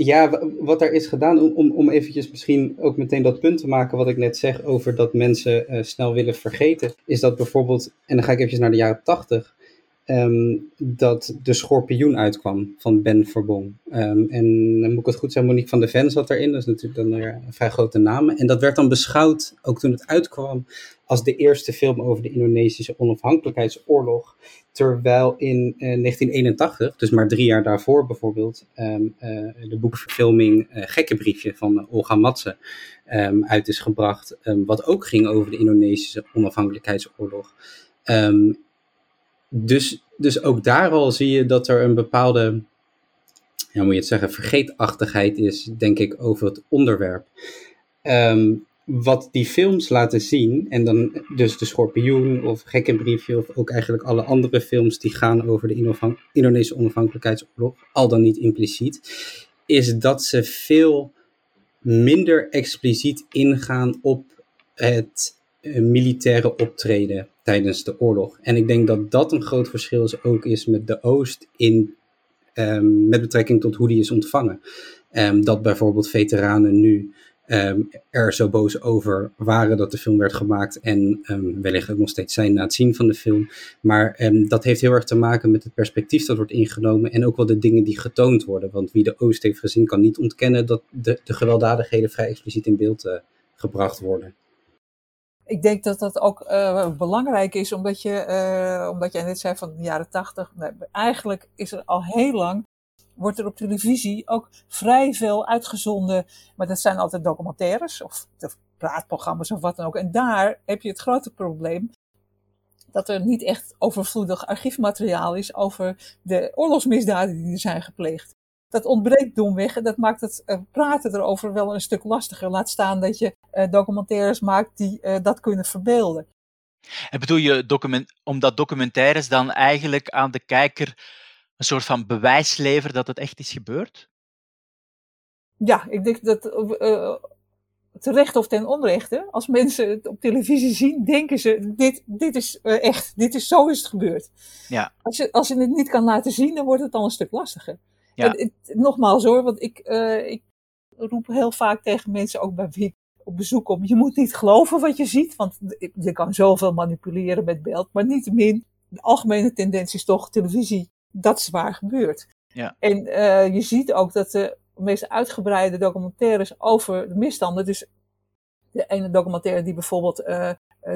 ja, wat er is gedaan, om, om eventjes misschien ook meteen dat punt te maken wat ik net zeg over dat mensen uh, snel willen vergeten, is dat bijvoorbeeld, en dan ga ik eventjes naar de jaren tachtig, ehm, dat De Schorpioen uitkwam van Ben Verbong. Um, en dan moet ik het goed zeggen, Monique van de Ven zat erin, dat is natuurlijk dan een vrij grote naam. En dat werd dan beschouwd, ook toen het uitkwam, als de eerste film over de Indonesische onafhankelijkheidsoorlog. Terwijl in 1981, dus maar drie jaar daarvoor bijvoorbeeld, um, uh, de boekverfilming uh, Gekkenbriefje van Olga Matse um, uit is gebracht. Um, wat ook ging over de Indonesische onafhankelijkheidsoorlog. dus, dus ook daar al zie je dat er een bepaalde, ja, moet je het zeggen, vergeetachtigheid is, denk ik, over het onderwerp. Um, wat die films laten zien, en dan dus de Schorpioen of Gekkenbriefje of ook eigenlijk alle andere films die gaan over de Indonesische onafhankelijkheidsoorlog, al dan niet impliciet, is dat ze veel minder expliciet ingaan op het uh, militaire optreden tijdens de oorlog. En ik denk dat dat een groot verschil is, ook is met de Oost in, um, met betrekking tot hoe die is ontvangen. Um, dat bijvoorbeeld veteranen nu um, er zo boos over waren dat de film werd gemaakt en um, wellicht ook nog steeds zijn na het zien van de film. Maar um, dat heeft heel erg te maken met het perspectief dat wordt ingenomen en ook wel de dingen die getoond worden. Want wie de Oost heeft gezien kan niet ontkennen dat de, de gewelddadigheden vrij expliciet in beeld uh, gebracht worden. Ik denk dat dat ook uh, belangrijk is, omdat je, uh, omdat jij net zei van de jaren tachtig. eigenlijk is er al heel lang wordt er op televisie ook vrij veel uitgezonden. Maar dat zijn altijd documentaires of praatprogramma's of wat dan ook. En daar heb je het grote probleem dat er niet echt overvloedig archiefmateriaal is over de oorlogsmisdaden die er zijn gepleegd. Dat ontbreekt domweg en dat maakt het uh, praten erover wel een stuk lastiger. Laat staan dat je uh, documentaires maakt die uh, dat kunnen verbeelden. En bedoel je omdat documentaires dan eigenlijk aan de kijker een soort van bewijs leveren dat het echt is gebeurd? Ja, ik denk dat uh, terecht of ten onrechte, als mensen het op televisie zien, denken ze: dit, dit is uh, echt, dit is zo is het gebeurd. Ja. Als, je, als je het niet kan laten zien, dan wordt het al een stuk lastiger. Ja. En, het, nogmaals hoor, want ik, uh, ik roep heel vaak tegen mensen, ook bij wie ik op bezoek kom: je moet niet geloven wat je ziet, want je kan zoveel manipuleren met beeld, maar niettemin. De algemene tendens is toch televisie dat is waar gebeurt. Ja. En uh, je ziet ook dat de meest uitgebreide documentaires over de misstanden, dus de ene documentaire die bijvoorbeeld uh,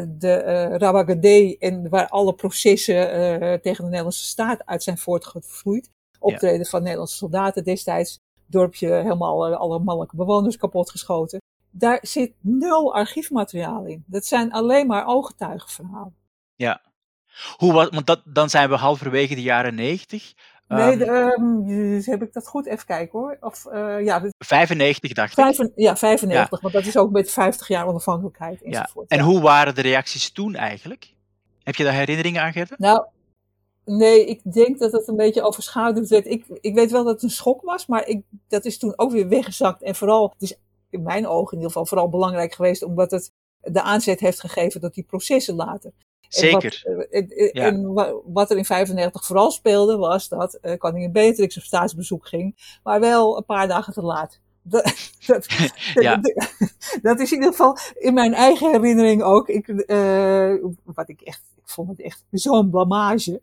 de uh, Rabagade en waar alle processen uh, tegen de Nederlandse staat uit zijn voortgevloeid, optreden ja. van Nederlandse soldaten destijds, dorpje helemaal alle mannelijke bewoners kapotgeschoten. Daar zit nul archiefmateriaal in. Dat zijn alleen maar ooggetuigenverhalen. Ja, hoe was, want dat, dan zijn we halverwege de jaren 90. Nee, de, um, heb ik dat goed? Even kijken hoor. Of, uh, ja, 95 dacht vijf, ik. Ja, 95, ja. want dat is ook met 50 jaar onafhankelijkheid enzovoort. Ja. En hoe waren de reacties toen eigenlijk? Heb je daar herinneringen aan, Gerda? Nou, nee, ik denk dat het een beetje overschaduwd werd. Ik, ik weet wel dat het een schok was, maar ik, dat is toen ook weer weggezakt. En vooral, het is in mijn ogen in ieder geval vooral belangrijk geweest, omdat het de aanzet heeft gegeven tot die processen later. Zeker. En wat, en, ja. en wat, er in 95 vooral speelde, was dat uh, koningin Beatrix op staatsbezoek ging, maar wel een paar dagen te laat. Dat, dat, ja. dat, is in ieder geval in mijn eigen herinnering ook. Ik, uh, wat ik echt, ik vond het echt zo'n blamage.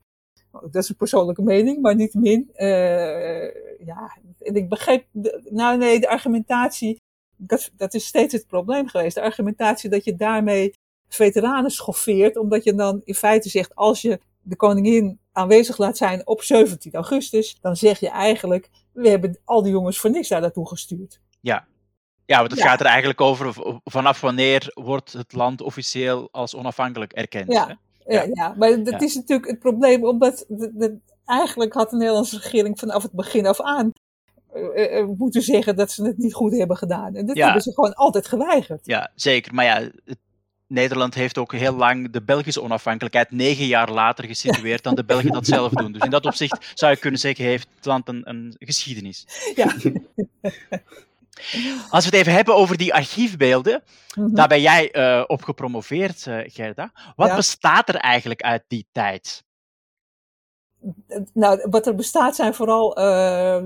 Dat is een persoonlijke mening, maar niet min. Uh, ja, en ik begreep, nou nee, de argumentatie, dat, dat is steeds het probleem geweest. De argumentatie dat je daarmee veteranen schoffeert, omdat je dan in feite zegt, als je de koningin aanwezig laat zijn op 17 augustus, dan zeg je eigenlijk, we hebben al die jongens voor niks daar naartoe gestuurd. Ja, ja, want het ja. gaat er eigenlijk over vanaf wanneer wordt het land officieel als onafhankelijk erkend. Ja, hè? ja. ja, maar dat is natuurlijk het probleem, omdat de, de, eigenlijk had de Nederlandse regering vanaf het begin af aan uh, uh, moeten zeggen dat ze het niet goed hebben gedaan. En dat hebben ze gewoon altijd geweigerd. Ja, zeker. Maar ja, het Nederland heeft ook heel lang de Belgische onafhankelijkheid negen jaar later gesitueerd dan de Belgen dat zelf doen. Dus in dat opzicht zou je kunnen zeggen, heeft het land een, een geschiedenis. Ja. Als we het even hebben over die archiefbeelden, mm -hmm. daar ben jij uh, op gepromoveerd, uh, Gerda. Wat ja. bestaat er eigenlijk uit die tijd? Nou, wat er bestaat zijn vooral, uh,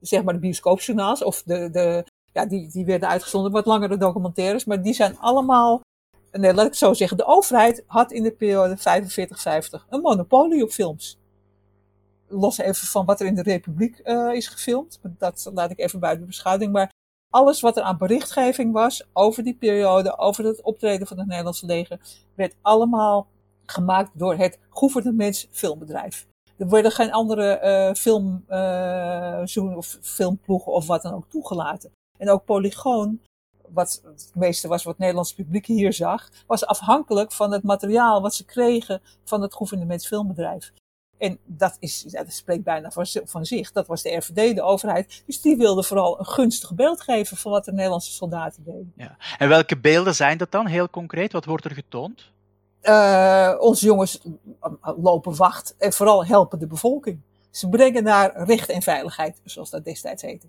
zeg maar, de bioscoopjournaals, of de, de, ja, die, die werden uitgezonden, wat langere documentaires, maar die zijn allemaal nee, laat ik zo zeggen, de overheid had in de periode 45-50 een monopolie op films. los even van wat er in de Republiek is gefilmd. Dat laat ik even buiten beschouwing. Maar alles wat er aan berichtgeving was over die periode, over het optreden van het Nederlandse leger, werd allemaal gemaakt door het gouvernements filmbedrijf. Er werden geen andere uh, film, uh, of filmploegen of wat dan ook toegelaten. En ook Polygoon, wat het meeste was wat het Nederlandse publiek hier zag, was afhankelijk van het materiaal wat ze kregen van het gouvernements filmbedrijf. En dat, is, dat spreekt bijna van, van zich. Dat was de RVD, de overheid. Dus die wilde vooral een gunstig beeld geven van wat de Nederlandse soldaten deden. Ja. En welke beelden zijn dat dan, heel concreet? Wat wordt er getoond? Uh, onze jongens lopen wacht en vooral helpen de bevolking. Ze brengen naar recht en veiligheid, zoals dat destijds heette.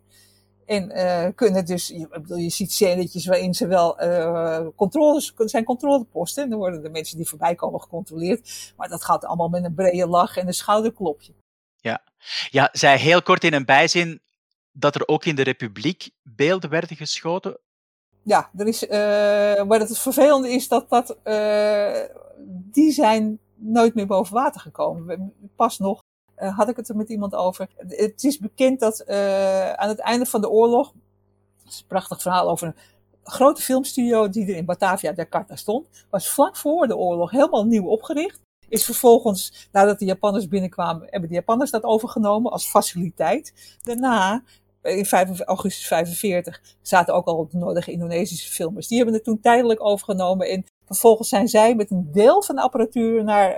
En uh, kunnen dus, je, bedoel, je ziet scènetjes waarin ze wel uh, controles, zijn controleposten. En dan worden de mensen die voorbij komen gecontroleerd. Maar dat gaat allemaal met een brede lach en een schouderklopje. Ja, ja zij heel kort in een bijzin dat er ook in de Republiek beelden werden geschoten. Ja, er is, uh, maar het vervelende is dat, dat die zijn nooit meer boven water gekomen. Pas nog uh, had ik het er met iemand over. Het is bekend dat uh, aan het einde van de oorlog, dat is een prachtig verhaal over een grote filmstudio die er in Batavia, Jakarta stond, was vlak voor de oorlog helemaal nieuw opgericht. Is vervolgens, nadat de Japanners binnenkwamen, hebben de Japanners dat overgenomen als faciliteit. Daarna in 5, augustus 45 zaten ook al de nodige Indonesische filmers. Die hebben het toen tijdelijk overgenomen en vervolgens zijn zij met een deel van de apparatuur naar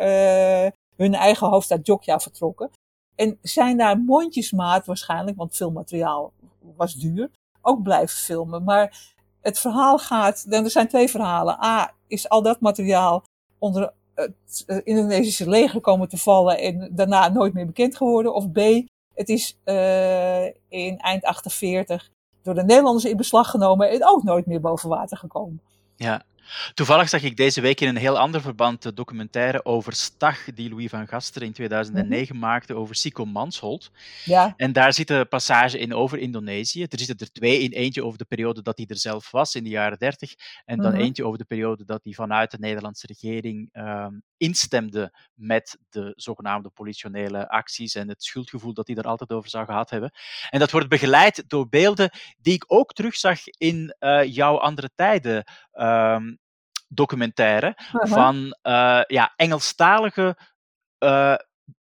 hun eigen hoofdstad Jogja vertrokken. En zijn daar mondjesmaat waarschijnlijk, want filmmateriaal was duur, ook blijven filmen. Maar het verhaal gaat, er zijn twee verhalen. A, is al dat materiaal onder het eh, Indonesische leger komen te vallen en daarna nooit meer bekend geworden. Of B, het is uh, in eind 48 door de Nederlanders in beslag genomen en ook nooit meer boven water gekomen. Ja, Toevallig zag ik deze week in een heel ander verband de documentaire over Stag, die Louis van Gaster in 2009 mhm. maakte over Sico Mansholt. Ja. En daar zit een passage in over Indonesië. Er zitten er twee in. Eentje over de periode dat hij er zelf was, in de jaren 30. En dan mhm. eentje over de periode dat hij vanuit de Nederlandse regering uh, instemde met de zogenaamde politionele acties en het schuldgevoel dat hij er altijd over zou gehad hebben. En dat wordt begeleid door beelden die ik ook terugzag in uh, jouw andere tijden. Um, documentaire van uh, ja, Engelstalige uh,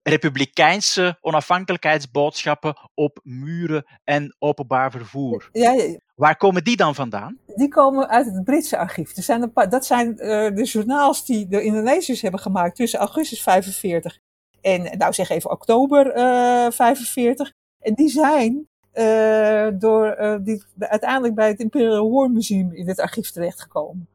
republikeinse onafhankelijkheidsboodschappen op muren en openbaar vervoer. Ja, ja, Waar komen die dan vandaan? Die komen uit het Britse archief. Er zijn een paar, dat zijn uh, de journaals die de Indonesiërs hebben gemaakt tussen augustus 45 en, nou zeg even, oktober 45. En die zijn door, die, uiteindelijk bij het Imperial War Museum in het archief terechtgekomen.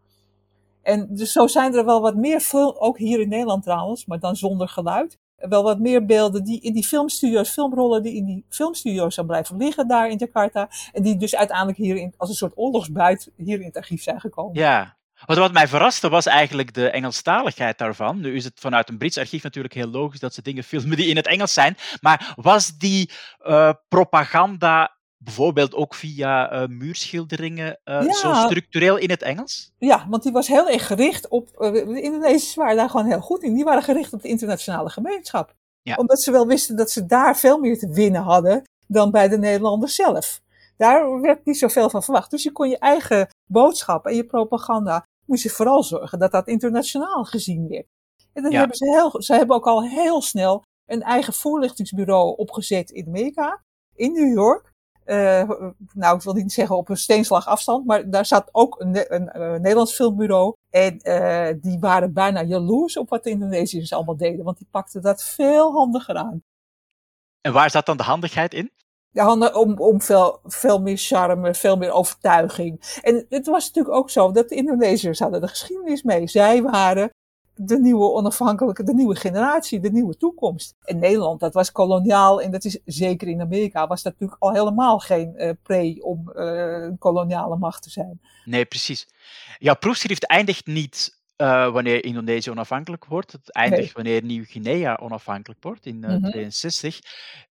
En dus zo zijn er wel wat meer, ook hier in Nederland trouwens, maar dan zonder geluid. Wel wat meer beelden die in die filmstudio's, filmrollen die in die filmstudio's zijn blijven liggen daar in Jakarta. En die dus uiteindelijk hier in, als een soort oorlogsbuit hier in het archief zijn gekomen. Ja, wat, wat mij verraste was eigenlijk de Engelstaligheid daarvan. Nu is het vanuit een Brits archief natuurlijk heel logisch dat ze dingen filmen die in het Engels zijn. Maar was die uh, propaganda bijvoorbeeld ook via uh, muurschilderingen uh, zo structureel in het Engels? Ja, want die was heel erg gericht op. Uh, de Indonesiërs waren daar gewoon heel goed in. Die waren gericht op de internationale gemeenschap. Ja. Omdat ze wel wisten dat ze daar veel meer te winnen hadden dan bij de Nederlanders zelf. Daar werd niet zoveel van verwacht. Dus je kon je eigen boodschap en je propaganda. moest je vooral zorgen dat dat internationaal gezien werd. En dan hebben ze heel. Ze hebben ook al heel snel een eigen voorlichtingsbureau opgezet in Amerika, in New York. Uh, nou, ik wil niet zeggen op een steenslag afstand, maar daar zat ook een, een, een Nederlands filmbureau. En uh, die waren bijna jaloers op wat de Indonesiërs allemaal deden, want die pakten dat veel handiger aan. En waar zat dan de handigheid in? Ja, om, om veel, veel meer charme, veel meer overtuiging. En het was natuurlijk ook zo dat de Indonesiërs hadden de geschiedenis mee. Zij waren de nieuwe onafhankelijke, de nieuwe generatie, de nieuwe toekomst. En Nederland, dat was koloniaal en dat is zeker in Amerika, was dat natuurlijk al helemaal geen uh, pre om uh, een koloniale macht te zijn. Nee, precies. Ja, proefschrift eindigt niet uh, wanneer Indonesië onafhankelijk wordt. Het eindigt nee. wanneer Nieuw-Guinea onafhankelijk wordt in 1962. Mm -hmm.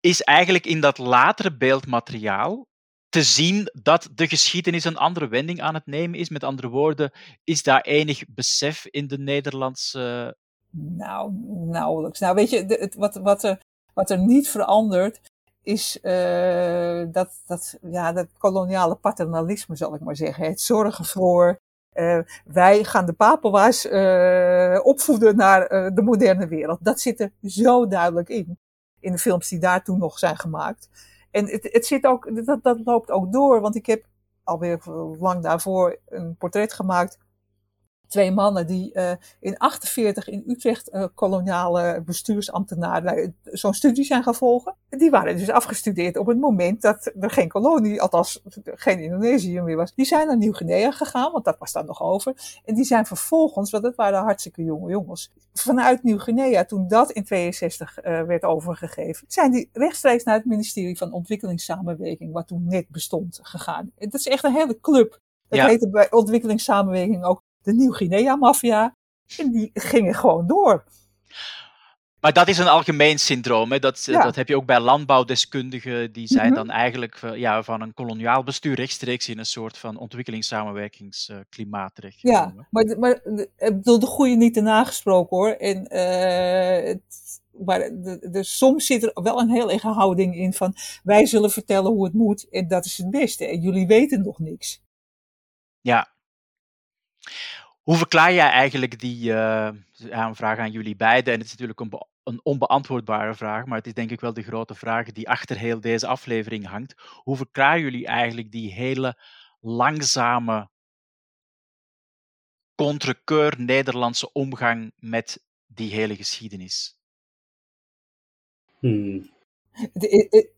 Is eigenlijk in dat latere beeldmateriaal te zien dat de geschiedenis een andere wending aan het nemen is. Met andere woorden, is daar enig besef in de Nederlandse. Nou, nauwelijks. Nou, weet je, het, wat, wat er Wat er niet verandert, is uh, dat, dat, ja, dat koloniale paternalisme, zal ik maar zeggen. Het zorgen voor, uh, wij gaan de Papua's uh, opvoeden naar de moderne wereld. Dat zit er zo duidelijk in, in de films die daar toen nog zijn gemaakt. En het, het zit ook, dat, dat loopt ook door, want ik heb alweer lang daarvoor een portret gemaakt twee mannen die uh, in 48 in Utrecht uh, koloniale bestuursambtenaren uh, zo'n studie zijn gaan volgen. Die waren dus afgestudeerd op het moment dat er geen kolonie, althans geen Indonesië meer was. Die zijn naar Nieuw-Guinea gegaan, want dat was daar nog over. En die zijn vervolgens, want dat waren hartstikke jonge jongens, vanuit Nieuw-Guinea, toen dat in 62 werd overgegeven, zijn die rechtstreeks naar het ministerie van Ontwikkelingssamenwerking, wat toen net bestond, gegaan. Dat is echt een hele club. Dat ja. heette bij ontwikkelingssamenwerking ook de Nieuw-Guinea-maffia. En die gingen gewoon door. Maar dat is een algemeen syndroom. Hè? Dat, dat heb je ook bij landbouwdeskundigen. Die zijn mhm. dan eigenlijk ja, van een koloniaal bestuur rechtstreeks in een soort van ontwikkelingssamenwerkingsklimaat terecht. Ja, maar, maar ik bedoel, de goede niet te nagesproken hoor. En, uh, het, maar de, de, soms zit er wel een heel erge houding in van wij zullen vertellen hoe het moet en dat is het beste. En jullie weten nog niks. Ja, hoe verklaar jij eigenlijk die uh, vraag aan jullie beiden? En het is natuurlijk een, een, onbeantwoordbare vraag, maar het is denk ik wel de grote vraag die achter heel deze aflevering hangt. Hoe verklaren jullie eigenlijk die hele langzame, contrekeur Nederlandse omgang met die hele geschiedenis? Hmm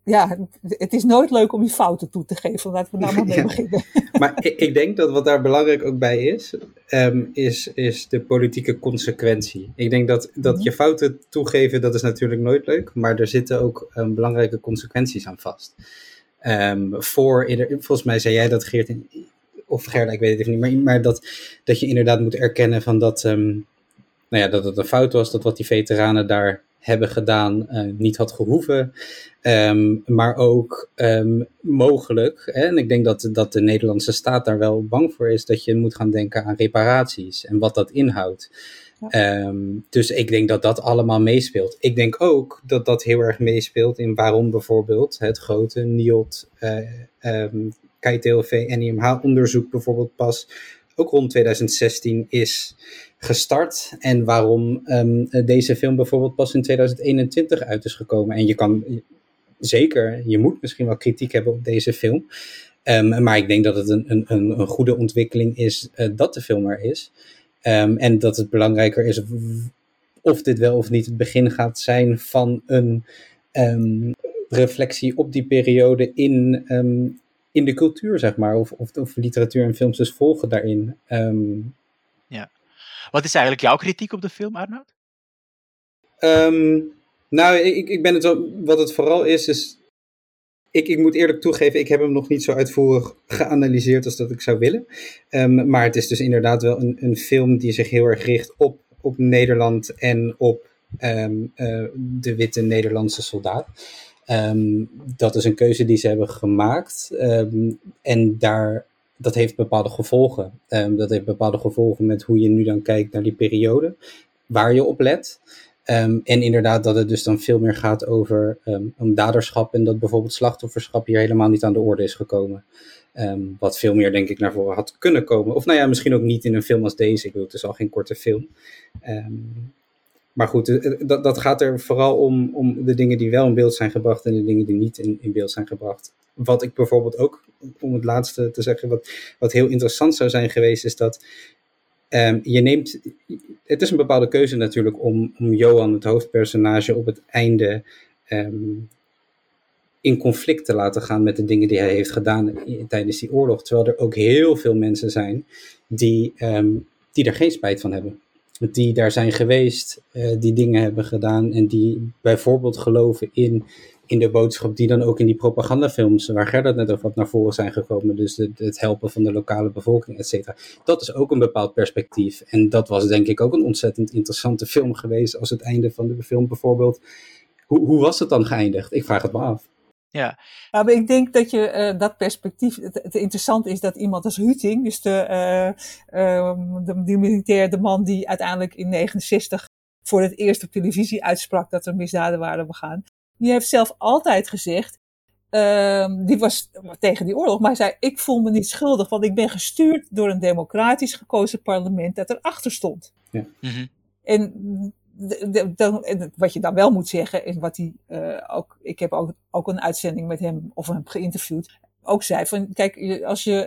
ja, het is nooit leuk om je fouten toe te geven. Laten we daar maar mee beginnen. Maar ik, ik, denk dat wat daar belangrijk ook bij is, um, is, is de politieke consequentie. Ik denk dat, dat mhm. je fouten toegeven, dat is natuurlijk nooit leuk. Maar er zitten ook um, belangrijke consequenties aan vast. Um, voor, volgens mij zei jij dat Geert, of Gerda, ik weet het even niet, maar, maar dat, dat je inderdaad moet erkennen van dat, nou ja, dat het een fout was, dat wat die veteranen daar hebben gedaan uh, niet had gehoeven. Um, maar ook um, mogelijk, hè, en ik denk dat, dat de Nederlandse staat daar wel bang voor is, dat je moet gaan denken aan reparaties en wat dat inhoudt. Um, dus ik denk dat dat allemaal meespeelt. Ik denk ook dat dat heel erg meespeelt in waarom bijvoorbeeld het grote NIOT, uh, um, KITLV, NIMH onderzoek bijvoorbeeld pas ook rond 2016 is gestart en waarom um, deze film bijvoorbeeld pas in 2021 uit is gekomen. En je kan zeker, je moet misschien wel kritiek hebben op deze film. Um, maar ik denk dat het een, een, een goede ontwikkeling is uh, dat de film er is. Um, en dat het belangrijker is of dit wel of niet het begin gaat zijn van een reflectie op die periode in, in de cultuur, zeg maar. Of, of, of literatuur en films dus volgen daarin. Wat is eigenlijk jouw kritiek op de film, Arnoud? Um, nou, ik, ik ben het wel, wat het vooral is, is. Ik, ik moet eerlijk toegeven, ik heb hem nog niet zo uitvoerig geanalyseerd als dat ik zou willen. Um, maar het is dus inderdaad wel een, een film die zich heel erg richt op, op Nederland en op um, uh, de witte Nederlandse soldaat. Dat is een keuze die ze hebben gemaakt. En daar dat heeft bepaalde gevolgen. Um, dat heeft bepaalde gevolgen met hoe je nu dan kijkt naar die periode, waar je op let. Um, en inderdaad dat het dus dan veel meer gaat over um, een daderschap en dat bijvoorbeeld slachtofferschap hier helemaal niet aan de orde is gekomen. Um, wat veel meer denk ik naar voren had kunnen komen. Of nou ja, misschien ook niet in een film als deze. Ik bedoel, het is al geen korte film. Maar goed, eh, dat, dat gaat er vooral om, om de dingen die wel in beeld zijn gebracht en de dingen die niet in, beeld zijn gebracht wat ik bijvoorbeeld ook, om het laatste te zeggen, wat, wat heel interessant zou zijn geweest, is dat um, je neemt. Het is een bepaalde keuze natuurlijk om, om Johan, het hoofdpersonage, op het einde um, in conflict te laten gaan met de dingen die hij heeft gedaan tijdens die oorlog. Terwijl er ook heel veel mensen zijn die, um, die er geen spijt van hebben. Die daar zijn geweest, uh, die dingen hebben gedaan en die bijvoorbeeld geloven in in de boodschap die dan ook in die propagandafilms, waar Gerda net over wat naar voren zijn gekomen, dus het helpen van de lokale bevolking, et cetera. Dat is ook een bepaald perspectief. En dat was denk ik ook een ontzettend interessante film geweest als het einde van de film bijvoorbeeld. Hoe, hoe was het dan geëindigd? Ik vraag het me af. Ja. maar ik denk dat je uh, dat perspectief. Het, het interessante is dat iemand als Huting, dus de, uh, de, de militair, de man die uiteindelijk in 69 voor het eerst op televisie uitsprak dat er misdaden waren begaan, die heeft zelf altijd gezegd, ehm, die was tegen die oorlog, maar hij zei, ik voel me niet schuldig, want ik ben gestuurd door een democratisch gekozen parlement dat erachter stond. Ja. Mhm. En de, wat je dan wel moet zeggen, is wat hij uh, ook, ik heb ook, ook een uitzending met hem of hem geïnterviewd, ook zei van, kijk, als je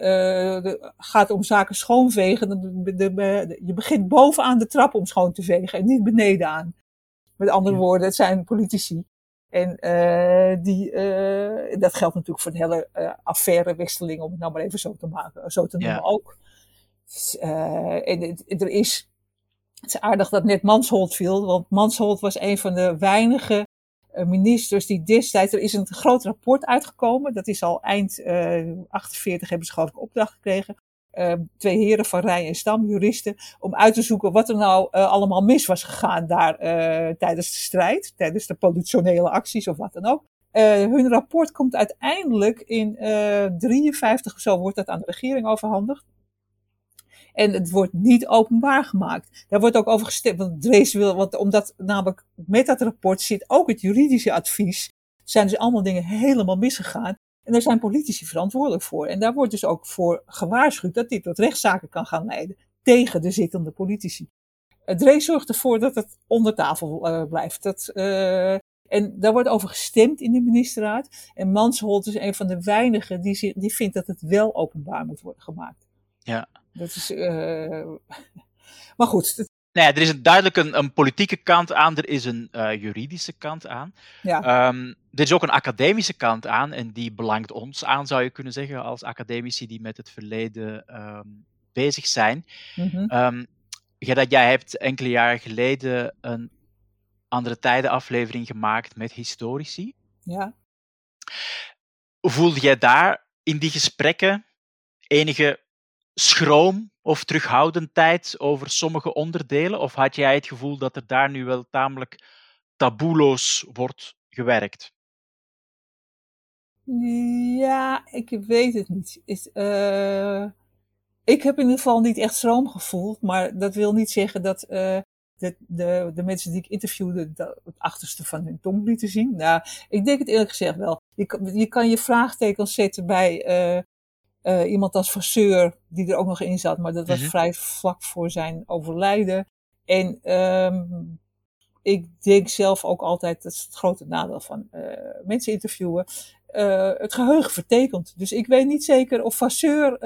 uh, gaat om zaken schoonvegen, dan je begint bovenaan de trap om schoon te vegen en niet beneden aan. Met andere woorden, het zijn politici. En uh, die, dat geldt natuurlijk voor de hele uh, affairewikkeling, om het nou maar even zo te maken, zo te noemen ja. ook. Dus, en er is, het is aardig dat net Mansholt viel, want Mansholt was een van de weinige ministers die destijds, er is een groot rapport uitgekomen, dat is al eind 48 hebben ze geloof ik opdracht gekregen, uh, twee heren van Rij en Stam, juristen, om uit te zoeken wat er nou uh, allemaal mis was gegaan daar uh, tijdens de strijd, tijdens de politionele acties of wat dan ook. hun rapport komt uiteindelijk in 53 of zo, wordt dat aan de regering overhandigd. En het wordt niet openbaar gemaakt. Daar wordt ook over gestemd. Want Drees wil, want omdat namelijk met dat rapport zit ook het juridische advies. Zijn dus allemaal dingen helemaal misgegaan. En daar zijn politici verantwoordelijk voor. En daar wordt dus ook voor gewaarschuwd dat dit tot rechtszaken kan gaan leiden tegen de zittende politici. Drees zorgt ervoor dat het onder tafel uh, blijft. Dat, uh, en daar wordt over gestemd in de ministerraad. En Mansholt is een van de weinigen die, die vindt dat het wel openbaar moet worden gemaakt. Ja. Dat is, uh, maar goed, Nee, er is duidelijk een, een, politieke kant aan, er is een uh, juridische kant aan. Ja. Um, er is ook een academische kant aan, en die belangt ons aan, zou je kunnen zeggen, als academici die met het verleden um, bezig zijn. Mm -hmm. um, jij hebt enkele jaren geleden een andere tijden aflevering gemaakt met historici. Ja. Voelde jij daar in die gesprekken enige schroom of terughoudendheid over sommige onderdelen? Of had jij het gevoel dat er daar nu wel tamelijk taboeloos wordt gewerkt? Ja, ik weet het niet. Is, uh, ik heb in ieder geval niet echt schroom gevoeld, maar dat wil niet zeggen dat uh, de, de, de mensen die ik interviewde dat het achterste van hun tong lieten zien. Nou, ik denk het eerlijk gezegd wel. Je, je kan je vraagtekens zetten bij uh, uh, iemand als Vasseur, die er ook nog in zat, maar dat was mm -hmm. vrij vlak voor zijn overlijden. En um, ik denk zelf ook altijd, dat is het grote nadeel van uh, mensen interviewen, uh, het geheugen vertekent. Dus ik weet niet zeker of Vasseur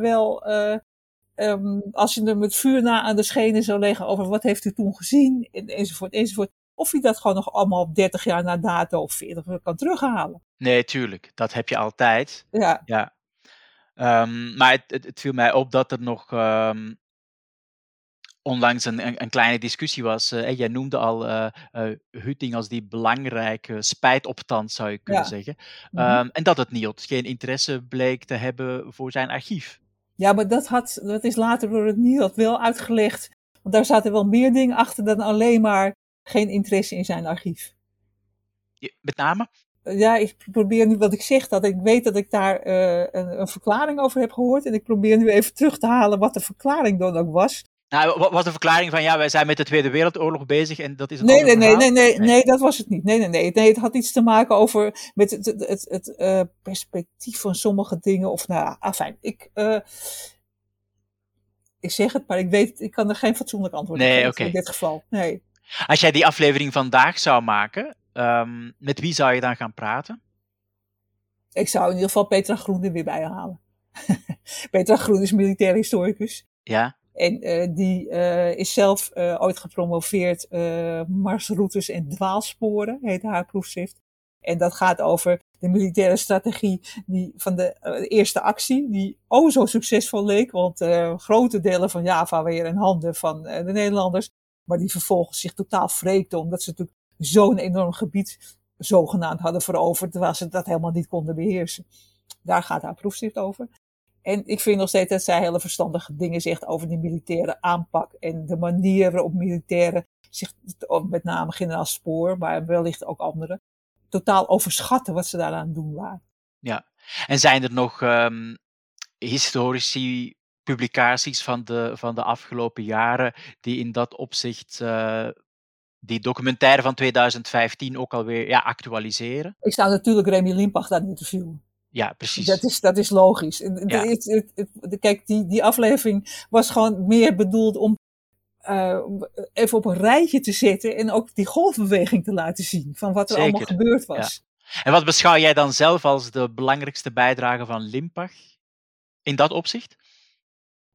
wel, um, als je hem met vuur na aan de schenen zou leggen over wat heeft u toen gezien, en, enzovoort, enzovoort, of hij dat gewoon nog allemaal 30 jaar na dato of 40 kan terughalen. Nee, tuurlijk. Dat heb je altijd. Ja. ja. Um, maar het, het, het, viel mij op dat er nog um, onlangs een, een, een, kleine discussie was. Uh, jij noemde al uh, uh, Hutting als die belangrijke spijtoptand, zou je kunnen ja. zeggen. Um, mm -hmm. En dat het NIOT geen interesse bleek te hebben voor zijn archief. Ja, maar dat, had, dat is later door het NIOT wel uitgelegd. Want daar zaten wel meer dingen achter dan alleen maar geen interesse in zijn archief. Met name? Ja, ik probeer nu wat ik zeg, dat ik weet dat ik daar uh, een, een, verklaring over heb gehoord. En ik probeer nu even terug te halen wat de verklaring dan ook was. Nou, wat was de verklaring van, ja, wij zijn met de Tweede Wereldoorlog bezig en dat is een nee, nee, nee, nee, nee, nee, dat was het niet. Nee, nee, nee. nee het had iets te maken over met het, het, het, het uh, perspectief van sommige dingen. Of nou, afijn, ik... Uh, ik zeg het, maar ik weet, ik kan er geen fatsoenlijk antwoord op nee, geven okay. in dit geval. Nee. Als jij die aflevering vandaag zou maken, Um, met wie zou je dan gaan praten? Ik zou in ieder geval Petra Groen er weer bij halen. Petra Groen is militair historicus. Ja. En uh, die uh, is zelf uh, ooit gepromoveerd marsroutes en dwaalsporen, heet haar proefschrift. En dat gaat over de militaire strategie die van de eerste actie, die oh zo succesvol leek, want grote delen van Java weer in handen van de Nederlanders, maar die vervolgens zich totaal wreekten, omdat ze natuurlijk zo'n enorm gebied zogenaamd hadden veroverd, terwijl ze dat helemaal niet konden beheersen. Daar gaat haar proefschrift over. En ik vind nog steeds dat zij hele verstandige dingen zegt over die militaire aanpak en de manier waarop militairen zich, met name generaal Spoor, maar wellicht ook anderen, totaal overschatten wat ze daaraan doen waren. Ja, en zijn er nog um, historici publicaties van de, van de afgelopen jaren die in dat opzicht uh, die documentaire van 2015 ook alweer ja, actualiseren. Ik zou natuurlijk Remy Limpach daar interviewen. Ja, precies. Dat is, dat is logisch. Ja. Kijk, die, die aflevering was gewoon meer bedoeld om uh, even op een rijtje te zetten en ook die golfbeweging te laten zien van wat er Zeker. allemaal gebeurd was. Ja. En wat beschouw jij dan zelf als de belangrijkste bijdrage van Limpach in dat opzicht?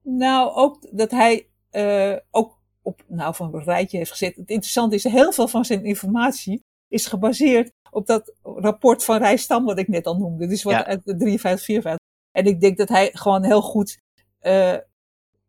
Nou, ook dat hij uh, ook op nou, van een rijtje heeft gezet. Het interessante is, heel veel van zijn informatie is gebaseerd op dat rapport van Rijstam, wat ik net al noemde. Dus wat Ja. uit de 53, 54. En ik denk dat hij gewoon heel goed uh,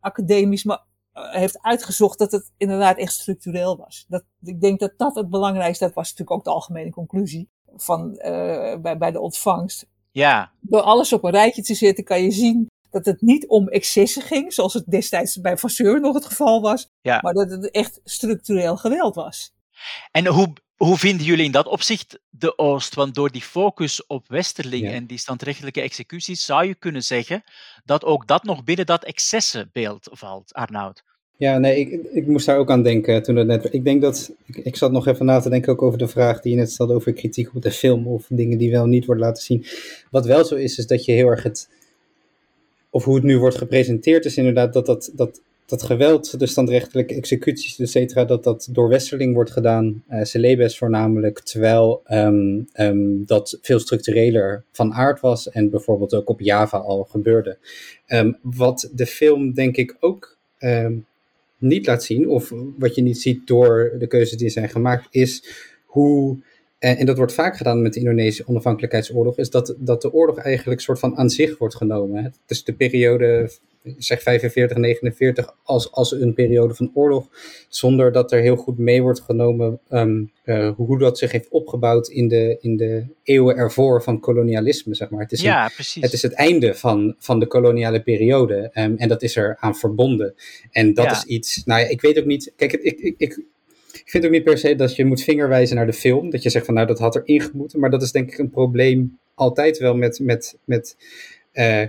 academisch maar, uh, heeft uitgezocht dat het inderdaad echt structureel was. Dat, ik denk dat dat het belangrijkste, dat was natuurlijk ook de algemene conclusie van, uh, bij, bij de ontvangst. Ja, Door alles op een rijtje te zetten kan je zien dat het niet om excessen ging, zoals het destijds bij Vasseur nog het geval was, Ja. maar dat het echt structureel geweld was. en hoe, hoe vinden jullie in dat opzicht de Oost? Want door die focus op Westerling Ja. en die standrechtelijke executies zou je kunnen zeggen dat ook dat nog binnen dat excessenbeeld valt, Arnoud. Ja, nee, ik, ik moest daar ook aan denken toen het net. Ik denk dat. Ik, ik zat nog even na te denken ook over de vraag die je net stelde over kritiek op de film of dingen die wel niet worden laten zien. Wat wel zo is, is dat je heel erg het. Of hoe het nu wordt gepresenteerd, is inderdaad dat dat, dat, dat geweld, de standrechtelijke executies, et cetera, dat dat door Westerling wordt gedaan, uh, Celebes voornamelijk, terwijl um, um, dat veel structureler van aard was en bijvoorbeeld ook op Java al gebeurde. Um, wat de film denk ik ook niet laat zien, of wat je niet ziet door de keuzes die zijn gemaakt, is hoe, en dat wordt vaak gedaan met de Indonesische onafhankelijkheidsoorlog, is dat, dat de oorlog eigenlijk soort van aan zich wordt genomen. Het is de periode, zeg 45, 49, als, als een periode van oorlog, zonder dat er heel goed mee wordt genomen um, uh, hoe dat zich heeft opgebouwd in de, in de eeuwen ervoor van kolonialisme, zeg maar. Het is, ja, een, het, is het einde van, van de koloniale periode um, en dat is er aan verbonden. En dat Ja. is iets, nou ja, ik weet ook niet, kijk, ik, ik, ik, ik vind ook niet per se dat je moet vingerwijzen naar de film, dat je zegt van nou dat had er ingemoeten, maar dat is denk ik een probleem altijd wel met, met, met uh,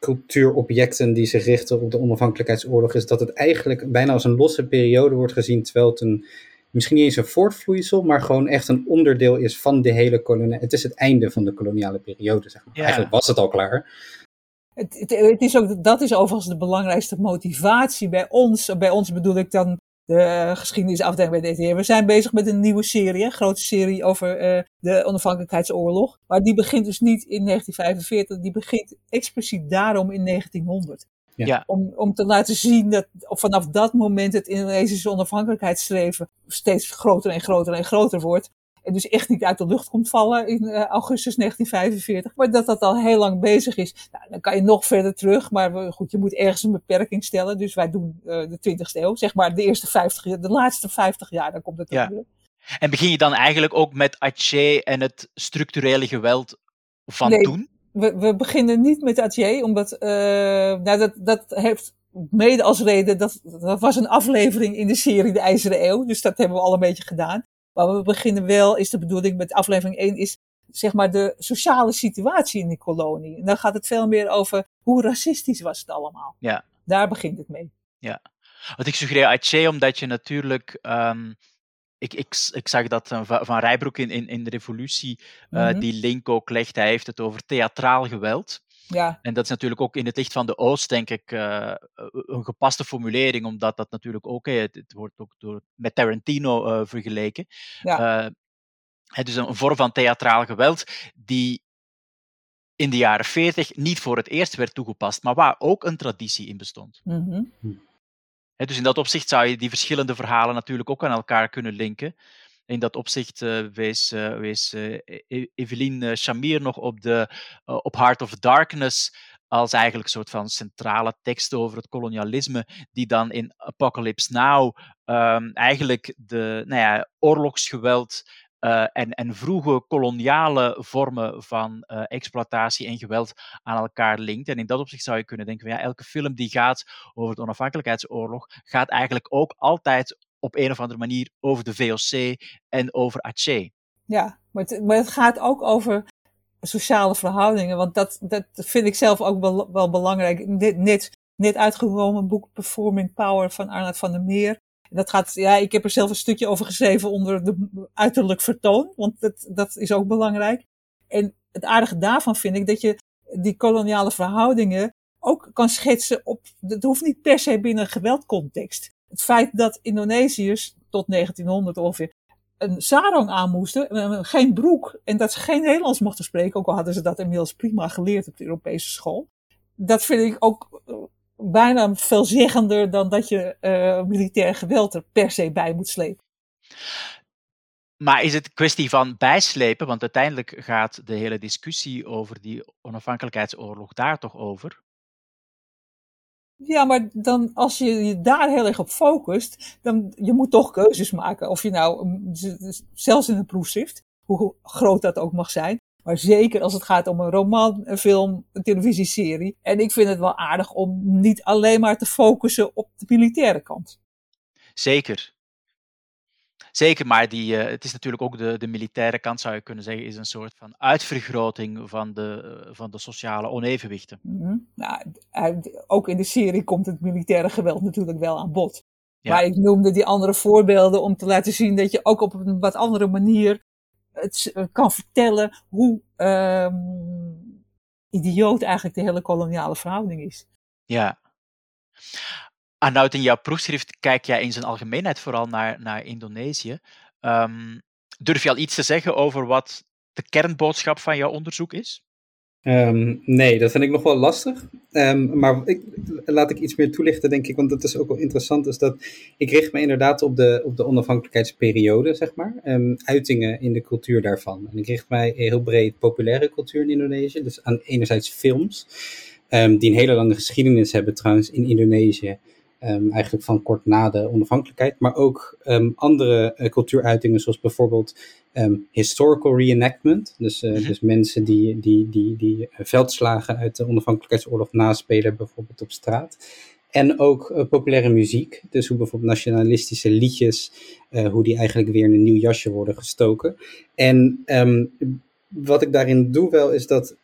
cultuurobjecten die zich richten op de onafhankelijkheidsoorlog, is dat het eigenlijk bijna als een losse periode wordt gezien, terwijl het een, misschien niet eens een voortvloeisel, maar gewoon echt een onderdeel is van de hele koloniale, het is het einde van de koloniale periode, zeg maar. Ja. Eigenlijk was het al klaar. Het, het, het is ook, dat is overigens de belangrijkste motivatie bij ons. Bij ons bedoel ik dan de geschiedenisafdeling bij de DTR. We zijn bezig met een nieuwe serie, een grote serie over uh, de onafhankelijkheidsoorlog. Maar die begint dus niet in 1945, die begint expliciet daarom in 1900. Ja. Ja. Om, om te laten zien dat vanaf dat moment het Indonesische onafhankelijkheidsstreven steeds groter en groter en groter wordt. En dus echt niet uit de lucht komt vallen in uh, augustus 1945. Maar dat dat al heel lang bezig is. Nou, dan kan je nog verder terug. Maar we, goed, je moet ergens een beperking stellen. Dus wij doen uh, de 20ste eeuw. Zeg maar de eerste 50 jaar, de laatste 50 jaar. Dan komt het Ja. weer. En begin je dan eigenlijk ook met Aceh en het structurele geweld van Nee. toen? We, we beginnen niet met Atje, omdat uh, nou, dat, dat heeft mede als reden, dat, dat was een aflevering in de serie De IJzeren Eeuw. Dus dat hebben we al een beetje gedaan. Maar we beginnen wel, is de bedoeling met aflevering 1, is zeg maar de sociale situatie in die kolonie. En dan gaat het veel meer over hoe racistisch was het allemaal. Ja. Daar begint het mee. Want ik suggereer Aceh omdat je natuurlijk... Um, ik, ik, ik zag dat Van Rijbroek in, in, in de revolutie uh, mm -hmm. die link ook legt. Hij heeft het over theatraal geweld. Ja. En dat is natuurlijk ook in het licht van de Oost, denk ik, uh, een gepaste formulering, omdat dat natuurlijk ook, hey, het, het, wordt ook door, met Tarantino uh, vergeleken. Ja. het is een, een vorm van theatraal geweld die in de jaren 40 niet voor het eerst werd toegepast, maar waar ook een traditie in bestond. Mm -hmm. He, dus in dat opzicht zou je die verschillende verhalen natuurlijk ook aan elkaar kunnen linken. In dat opzicht uh, wees, uh, wees uh, Evelien Shamir nog op, de, op Heart of Darkness als eigenlijk een soort van centrale tekst over het kolonialisme, die dan in Apocalypse Now um, eigenlijk de nou ja, oorlogsgeweld en, en, vroege koloniale vormen van exploitatie en geweld aan elkaar linkt. En in dat opzicht zou je kunnen denken: ja, elke film die gaat over de onafhankelijkheidsoorlog, gaat eigenlijk ook altijd op een of andere manier over de VOC en over Aceh. Ja, maar het, maar het gaat ook over sociale verhoudingen, want dat, dat vind ik zelf ook wel, belangrijk. Net, net, net boek Performing Power van Arnold van der Meer. Dat gaat, ja, ik heb er zelf een stukje over geschreven onder de uiterlijk vertoon, want dat, dat is ook belangrijk. En het aardige daarvan vind ik dat je die koloniale verhoudingen ook kan schetsen op, het hoeft niet per se binnen een geweldcontext. Het feit dat Indonesiërs tot 1900 ongeveer een sarong aan moesten, geen broek, en dat ze geen Nederlands mochten spreken, ook al hadden ze dat inmiddels prima geleerd op de Europese school. Dat vind ik ook eh, bijna veelzeggender dan dat je uh, militair geweld er per se bij moet slepen. Maar is het kwestie van bijslepen? Want uiteindelijk gaat de hele discussie over die onafhankelijkheidsoorlog daar toch over? Ja, maar dan als je je daar heel erg op focust, dan je moet toch keuzes maken. Of je nou, zelfs in een proefschrift, hoe groot dat ook mag zijn. Maar zeker als het gaat om een roman, een film, een televisieserie. En ik vind het wel aardig om niet alleen maar te focussen op de militaire kant. Zeker. Zeker, maar die, uh, het is natuurlijk ook de, de militaire kant, zou je kunnen zeggen, is een soort van uitvergroting van de, uh, van de sociale onevenwichten. Mm -hmm. nou, ook in de serie komt het militaire geweld natuurlijk wel aan bod. Ja. Maar ik noemde die andere voorbeelden om te laten zien dat je ook op een wat andere manier het uh, kan vertellen hoe um, idioot eigenlijk de hele koloniale verhouding is. Ja. Arnoud, in jouw proefschrift kijk jij in zijn algemeenheid vooral naar, naar Indonesië. Um, durf je al iets te zeggen over wat de kernboodschap van jouw onderzoek is? Um, nee, dat vind ik nog wel lastig. Um, maar ik, laat ik iets meer toelichten, denk ik, want dat is ook wel interessant. Is dat ik richt me inderdaad op de, op de onafhankelijkheidsperiode, zeg maar. Uitingen in de cultuur daarvan. En ik richt mij heel breed populaire cultuur in Indonesië. Dus aan enerzijds films, die een hele lange geschiedenis hebben trouwens in Indonesië. Um, eigenlijk van kort na de onafhankelijkheid, maar ook um, andere uh, cultuuruitingen, zoals bijvoorbeeld um, historical reenactment. Dus, uh, dus mensen die, die, die, die veldslagen uit de onafhankelijkheidsoorlog naspelen, bijvoorbeeld op straat. En ook uh, populaire muziek, dus hoe bijvoorbeeld nationalistische liedjes, hoe die eigenlijk weer in een nieuw jasje worden gestoken. En wat ik daarin doe wel, is dat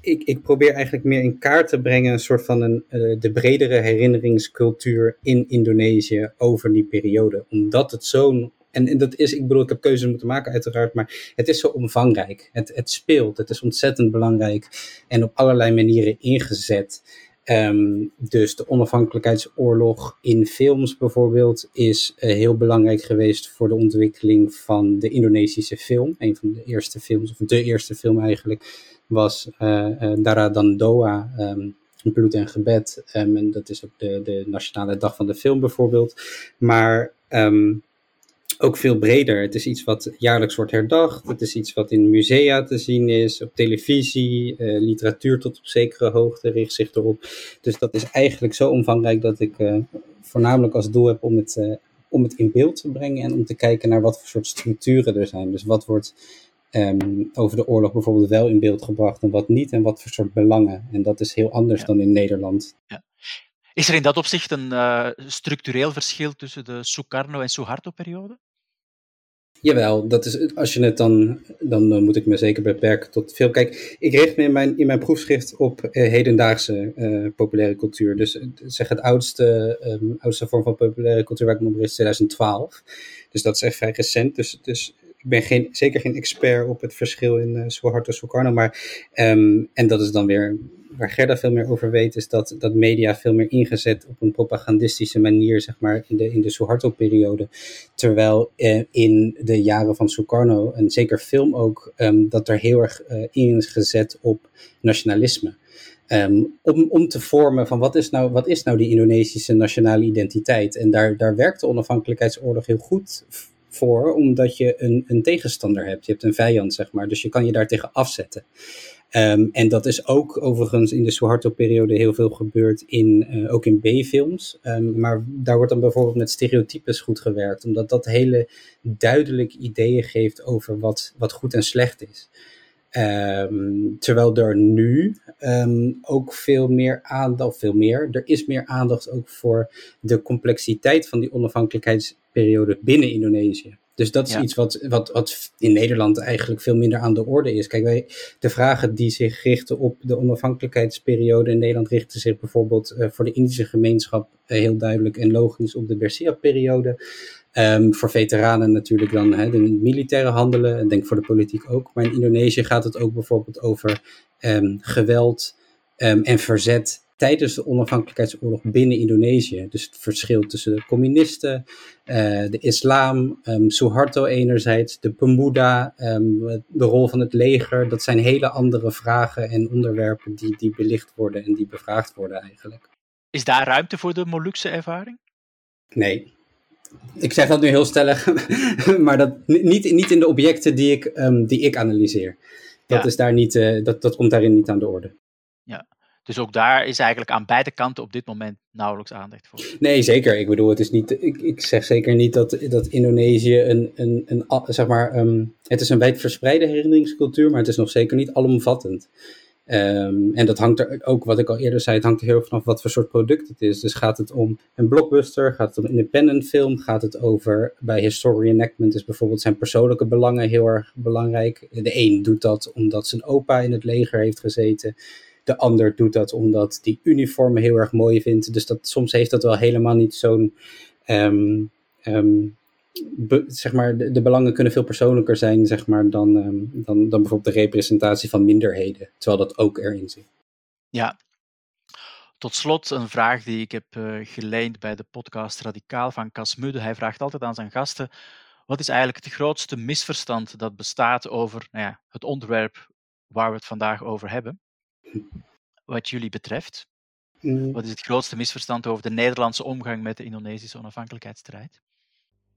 ik, ik probeer eigenlijk meer in kaart te brengen een soort van een, uh, de bredere herinneringscultuur in Indonesië over die periode. Omdat het zo'n. En, en, dat is, ik bedoel, ik heb keuzes moeten maken uiteraard, maar het is zo omvangrijk. Het, het speelt, het is ontzettend belangrijk en op allerlei manieren ingezet. Um, dus de onafhankelijkheidsoorlog in films bijvoorbeeld is uh, heel belangrijk geweest voor de ontwikkeling van de Indonesische film. Een van de eerste films, of de eerste film eigenlijk, was uh, Dara Dandoa, um, Bloed en Gebed. Um, en dat is ook de, de nationale dag van de film bijvoorbeeld. Maar um, ook veel breder. Het is iets wat jaarlijks wordt herdacht. Het is iets wat in musea te zien is, op televisie, uh, literatuur tot op zekere hoogte richt zich erop. Dus dat is eigenlijk zo omvangrijk dat ik voornamelijk als doel heb om het, om het in beeld te brengen en om te kijken naar wat voor soort structuren er zijn. Dus wat wordt um, over de oorlog bijvoorbeeld wel in beeld gebracht en wat niet en wat voor soort belangen. En dat is heel anders ja. dan in Nederland. Ja. Is er in dat opzicht een uh, structureel verschil tussen de Sukarno- en Suharto-periode? Jawel, dat is, als je het dan, dan, dan moet ik me zeker beperken tot veel. Kijk, ik richt me in mijn, in mijn proefschrift op uh, hedendaagse uh, populaire cultuur. Dus zeg het oudste, um, oudste vorm van populaire cultuur waar ik me op richt is 2012. Dus dat is echt vrij recent. Dus, dus ben geen, zeker geen expert op het verschil in uh, en Sukarno. Maar, um, en dat is dan weer waar Gerda veel meer over weet, is dat, dat media veel meer ingezet op een propagandistische manier, zeg maar, in de, in de Suharto-periode. Terwijl eh, in de jaren van Sukarno, en zeker film ook, um, dat er heel erg uh, in is gezet op nationalisme. Um, om, om te vormen van wat is, nou, wat is nou die Indonesische nationale identiteit. En daar, daar werkt de onafhankelijkheidsoorlog heel goed voor, omdat je een, een tegenstander hebt. Je hebt een vijand, zeg maar. Dus je kan je daar tegen afzetten. Um, en dat is ook overigens in de Suharto-periode heel veel gebeurd, in, uh, ook in B-films. Um, maar daar wordt dan bijvoorbeeld met stereotypes goed gewerkt, omdat dat hele duidelijk ideeën geeft over wat, wat goed en slecht is. Um, terwijl er nu ook veel meer aandacht, veel meer, er is meer aandacht ook voor de complexiteit van die onafhankelijkheidsperiode binnen Indonesië. Dus dat is iets wat, wat, wat in Nederland eigenlijk veel minder aan de orde is. Kijk, wij, de vragen die zich richten op de onafhankelijkheidsperiode in Nederland richten zich bijvoorbeeld uh, voor de Indische gemeenschap uh, heel duidelijk en logisch op de Bersia-periode. Um, voor veteranen natuurlijk dan hè, de militaire handelen, en denk voor de politiek ook. Maar in Indonesië gaat het ook bijvoorbeeld over um, geweld um, en verzet tijdens de onafhankelijkheidsoorlog binnen Indonesië. Dus het verschil tussen de communisten, uh, de islam, um, Suharto enerzijds, de Pemuda, um, de rol van het leger. Dat zijn hele andere vragen en onderwerpen die, die belicht worden en die bevraagd worden eigenlijk. Is daar ruimte voor de Molukse ervaring? Nee. Ik zeg dat nu heel stellig, maar dat, niet, niet in de objecten die ik, um, die ik analyseer. Dat, ja. is daar niet, uh, dat, dat komt daarin niet aan de orde. Ja, dus ook daar is eigenlijk aan beide kanten op dit moment nauwelijks aandacht voor. Nee, zeker. Ik bedoel, het is niet, ik, ik zeg zeker niet dat, dat Indonesië een, een, een, zeg maar, um, het is een wijdverspreide herinneringscultuur, maar het is nog zeker niet alomvattend. Um, en dat hangt er ook, wat ik al eerder zei, het hangt er heel vanaf wat voor soort product het is. Dus gaat het om een blockbuster, gaat het om independent film, gaat het over, bij history enactment is bijvoorbeeld zijn persoonlijke belangen heel erg belangrijk. De een doet dat omdat zijn opa in het leger heeft gezeten. De ander doet dat omdat die uniformen heel erg mooi vindt. Dus dat, soms heeft dat wel helemaal niet zo'n. Um, be, zeg maar, de, belangen kunnen veel persoonlijker zijn zeg maar, dan, um, dan, dan bijvoorbeeld de representatie van minderheden. Terwijl dat ook erin zit. Ja. Tot slot een vraag die ik heb uh, geleend bij de podcast Radicaal van Cas Mudde. Hij vraagt altijd aan zijn gasten: wat is eigenlijk het grootste misverstand dat bestaat over nou ja, het onderwerp waar we het vandaag over hebben? Wat jullie betreft? Mm. Wat is het grootste misverstand over de Nederlandse omgang met de Indonesische onafhankelijkheidsstrijd?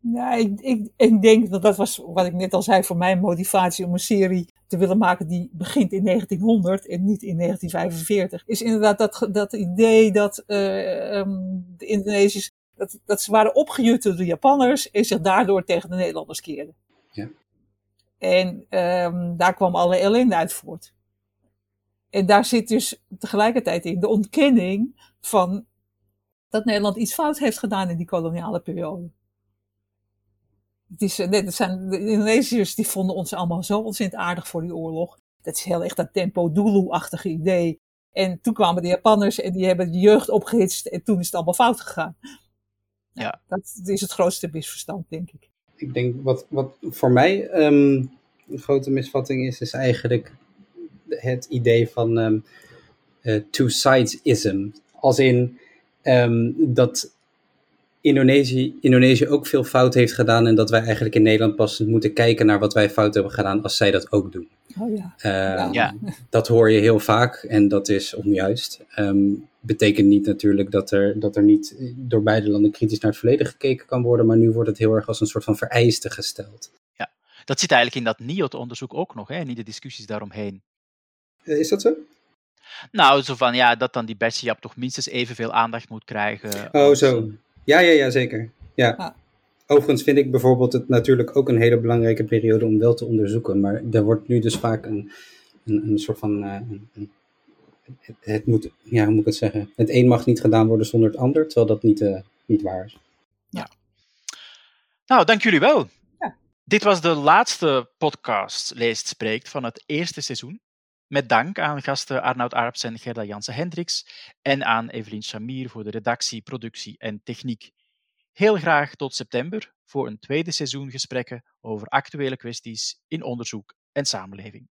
Ja, ik, ik, ik, denk dat dat was wat ik net al zei voor mijn motivatie om een serie te willen maken die begint in 1900 en niet in 1945. Is inderdaad dat, dat idee dat uh, um, de Indonesiërs, dat, dat ze waren opgejut door de Japanners en zich daardoor tegen de Nederlanders keerden. Ja. En um, daar kwam alle ellende uit voort. En daar zit dus tegelijkertijd in de ontkenning van dat Nederland iets fout heeft gedaan in die koloniale periode. Het, is, nee, het zijn, de Indonesiërs die vonden ons allemaal zo ontzettend aardig voor die oorlog. Dat is heel echt dat tempo Dulu-achtige idee. En toen kwamen de Japanners en die hebben de jeugd opgehitst en toen is het allemaal fout gegaan. Ja. Dat is het grootste misverstand, denk ik. Ik denk wat, wat voor mij um, een grote misvatting is, is eigenlijk het idee van um, uh, two-sidesism. Als in um, dat Indonesië, Indonesië ook veel fout heeft gedaan en dat wij eigenlijk in Nederland pas moeten kijken naar wat wij fout hebben gedaan als zij dat ook doen. Oh ja. Uh, ja. Dat hoor je heel vaak en dat is onjuist. Um, betekent niet natuurlijk dat er, dat er niet door beide landen kritisch naar het verleden gekeken kan worden, maar nu wordt het heel erg als een soort van vereiste gesteld. Ja, dat zit eigenlijk in dat NIOT-onderzoek ook nog, hè, in de discussies daaromheen. Uh, is dat zo? Nou, zo van ja, dat dan die Bessiap toch minstens evenveel aandacht moet krijgen. Oh, zo. Eh, ja, ja, ja, zeker. Ja. Ah. Overigens vind ik bijvoorbeeld het natuurlijk ook een hele belangrijke periode om wel te onderzoeken. Maar er wordt nu dus vaak een, een, een soort van. Uh, een, het, het, moet, ja, hoe moet ik het zeggen? Het een mag niet gedaan worden zonder het ander, terwijl dat niet, uh, niet waar is. Ja. Nou, dank jullie wel. Ja. Dit was de laatste podcast Leest Spreekt van het eerste seizoen. Met dank aan gasten Arnoud Arps en Gerda Jansen-Hendricks en aan Evelien Samir voor de redactie, productie en techniek. Heel graag tot september voor een tweede seizoen gesprekken over actuele kwesties in onderzoek en samenleving.